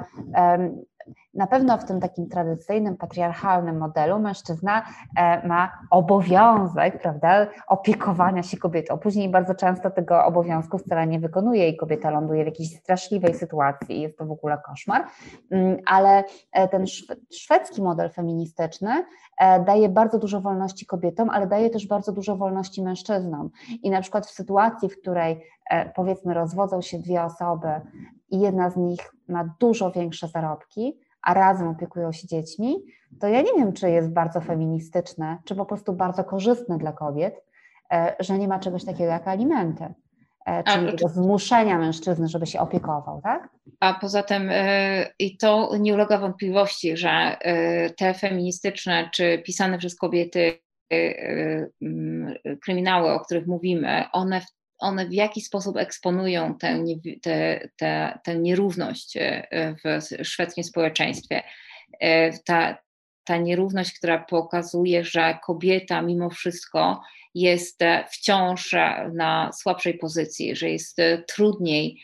na pewno w tym takim tradycyjnym, patriarchalnym modelu mężczyzna e, ma obowiązek, prawda, opiekowania się kobietą. Później bardzo często tego obowiązku wcale nie wykonuje i kobieta ląduje w jakiejś straszliwej sytuacji jest to w ogóle koszmar. Mm, ale e, ten szwedzki model feministyczny e, daje bardzo dużo wolności kobietom, ale daje też bardzo dużo wolności mężczyznom. I na przykład w sytuacji, w której powiedzmy rozwodzą się dwie osoby i jedna z nich ma dużo większe zarobki, a razem opiekują się dziećmi, to ja nie wiem, czy jest bardzo feministyczne, czy po prostu bardzo korzystne dla kobiet, e, że nie ma czegoś takiego jak alimenty. E, czyli tego zmuszenia mężczyzny, żeby się opiekował, tak? A poza tym e, i to nie ulega wątpliwości, że te feministyczne czy pisane przez kobiety kryminały, o których mówimy, one one w jaki sposób eksponują tę, tę, tę, tę nierówność e, w szwedzkim społeczeństwie. E, ta, ta nierówność, która pokazuje, że kobieta mimo wszystko jest e, wciąż na słabszej pozycji, że jest trudniej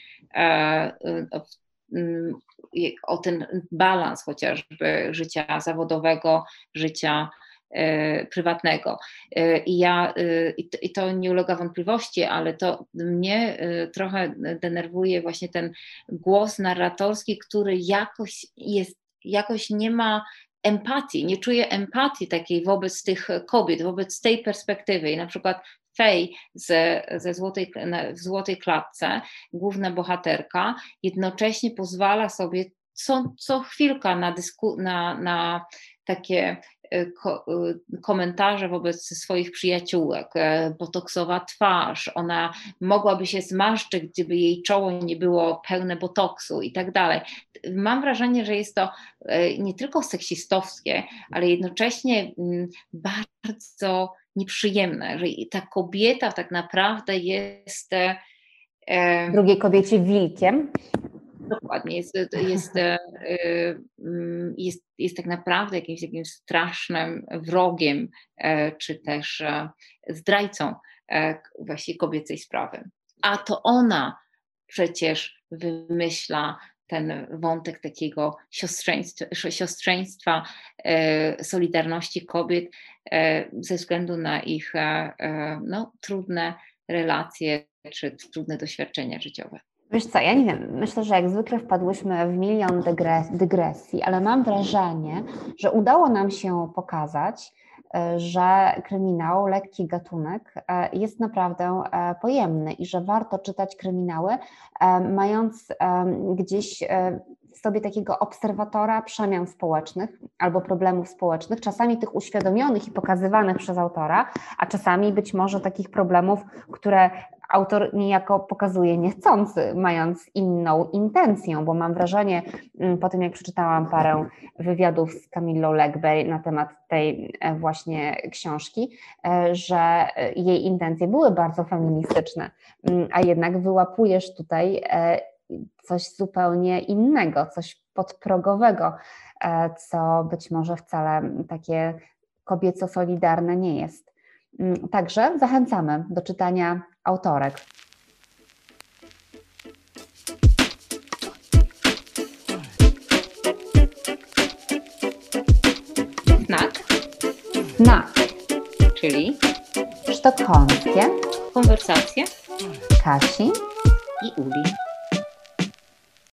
o ten balans chociażby życia zawodowego, życia prywatnego. E, I ja, e, i to nie ulega wątpliwości, ale to mnie trochę denerwuje właśnie ten głos narratorski, który jakoś jest, jakoś nie ma empatii, nie czuje empatii takiej wobec tych kobiet, wobec tej perspektywy. I na przykład Fej ze, ze złotej, w Złotej Klatce, główna bohaterka, jednocześnie pozwala sobie co, co chwilka na, dysku, na, na takie E, e, komentarze wobec swoich przyjaciółek, e, botoksowa twarz, ona mogłaby się zmarszczyć, gdyby jej czoło nie było pełne botoksu i tak dalej. Mam wrażenie, że jest to nie tylko seksistowskie, ale jednocześnie mm, bardzo nieprzyjemne, że ta kobieta tak naprawdę jest. Drugiej kobiecie wilkiem. Dokładnie, jest, jest, e, mm, jest, jest tak naprawdę jakimś takim strasznym wrogiem, e, czy też e, zdrajcą właśnie kobiecej sprawy. A to ona przecież wymyśla ten wątek takiego siostrzeństwa, siostrzeństwa solidarności kobiet ze względu na ich no, trudne relacje czy trudne doświadczenia życiowe. Wiesz co, ja nie wiem, myślę, że jak zwykle wpadłyśmy w milion dygresji, ale mam wrażenie, że udało nam się pokazać, e, że kryminał, lekki gatunek e, jest naprawdę e, pojemny i że warto czytać kryminały, mając gdzieś sobie takiego obserwatora przemian społecznych albo problemów społecznych, czasami tych uświadomionych i pokazywanych przez autora, a czasami być może takich problemów, które autor niejako pokazuje niechcący, mając inną intencję, bo mam wrażenie, mm, po tym jak przeczytałam parę wywiadów z Camillą Legbe na temat tej e, właśnie książki, e, że jej intencje były bardzo feministyczne, mm, a jednak wyłapujesz tutaj e, coś zupełnie innego, coś podprogowego, e, co być może wcale takie kobieco-solidarne nie jest. Mm, także zachęcamy do czytania autorek. Znak, Na czyli sztokholmskie konwersacje Kasi i Uli.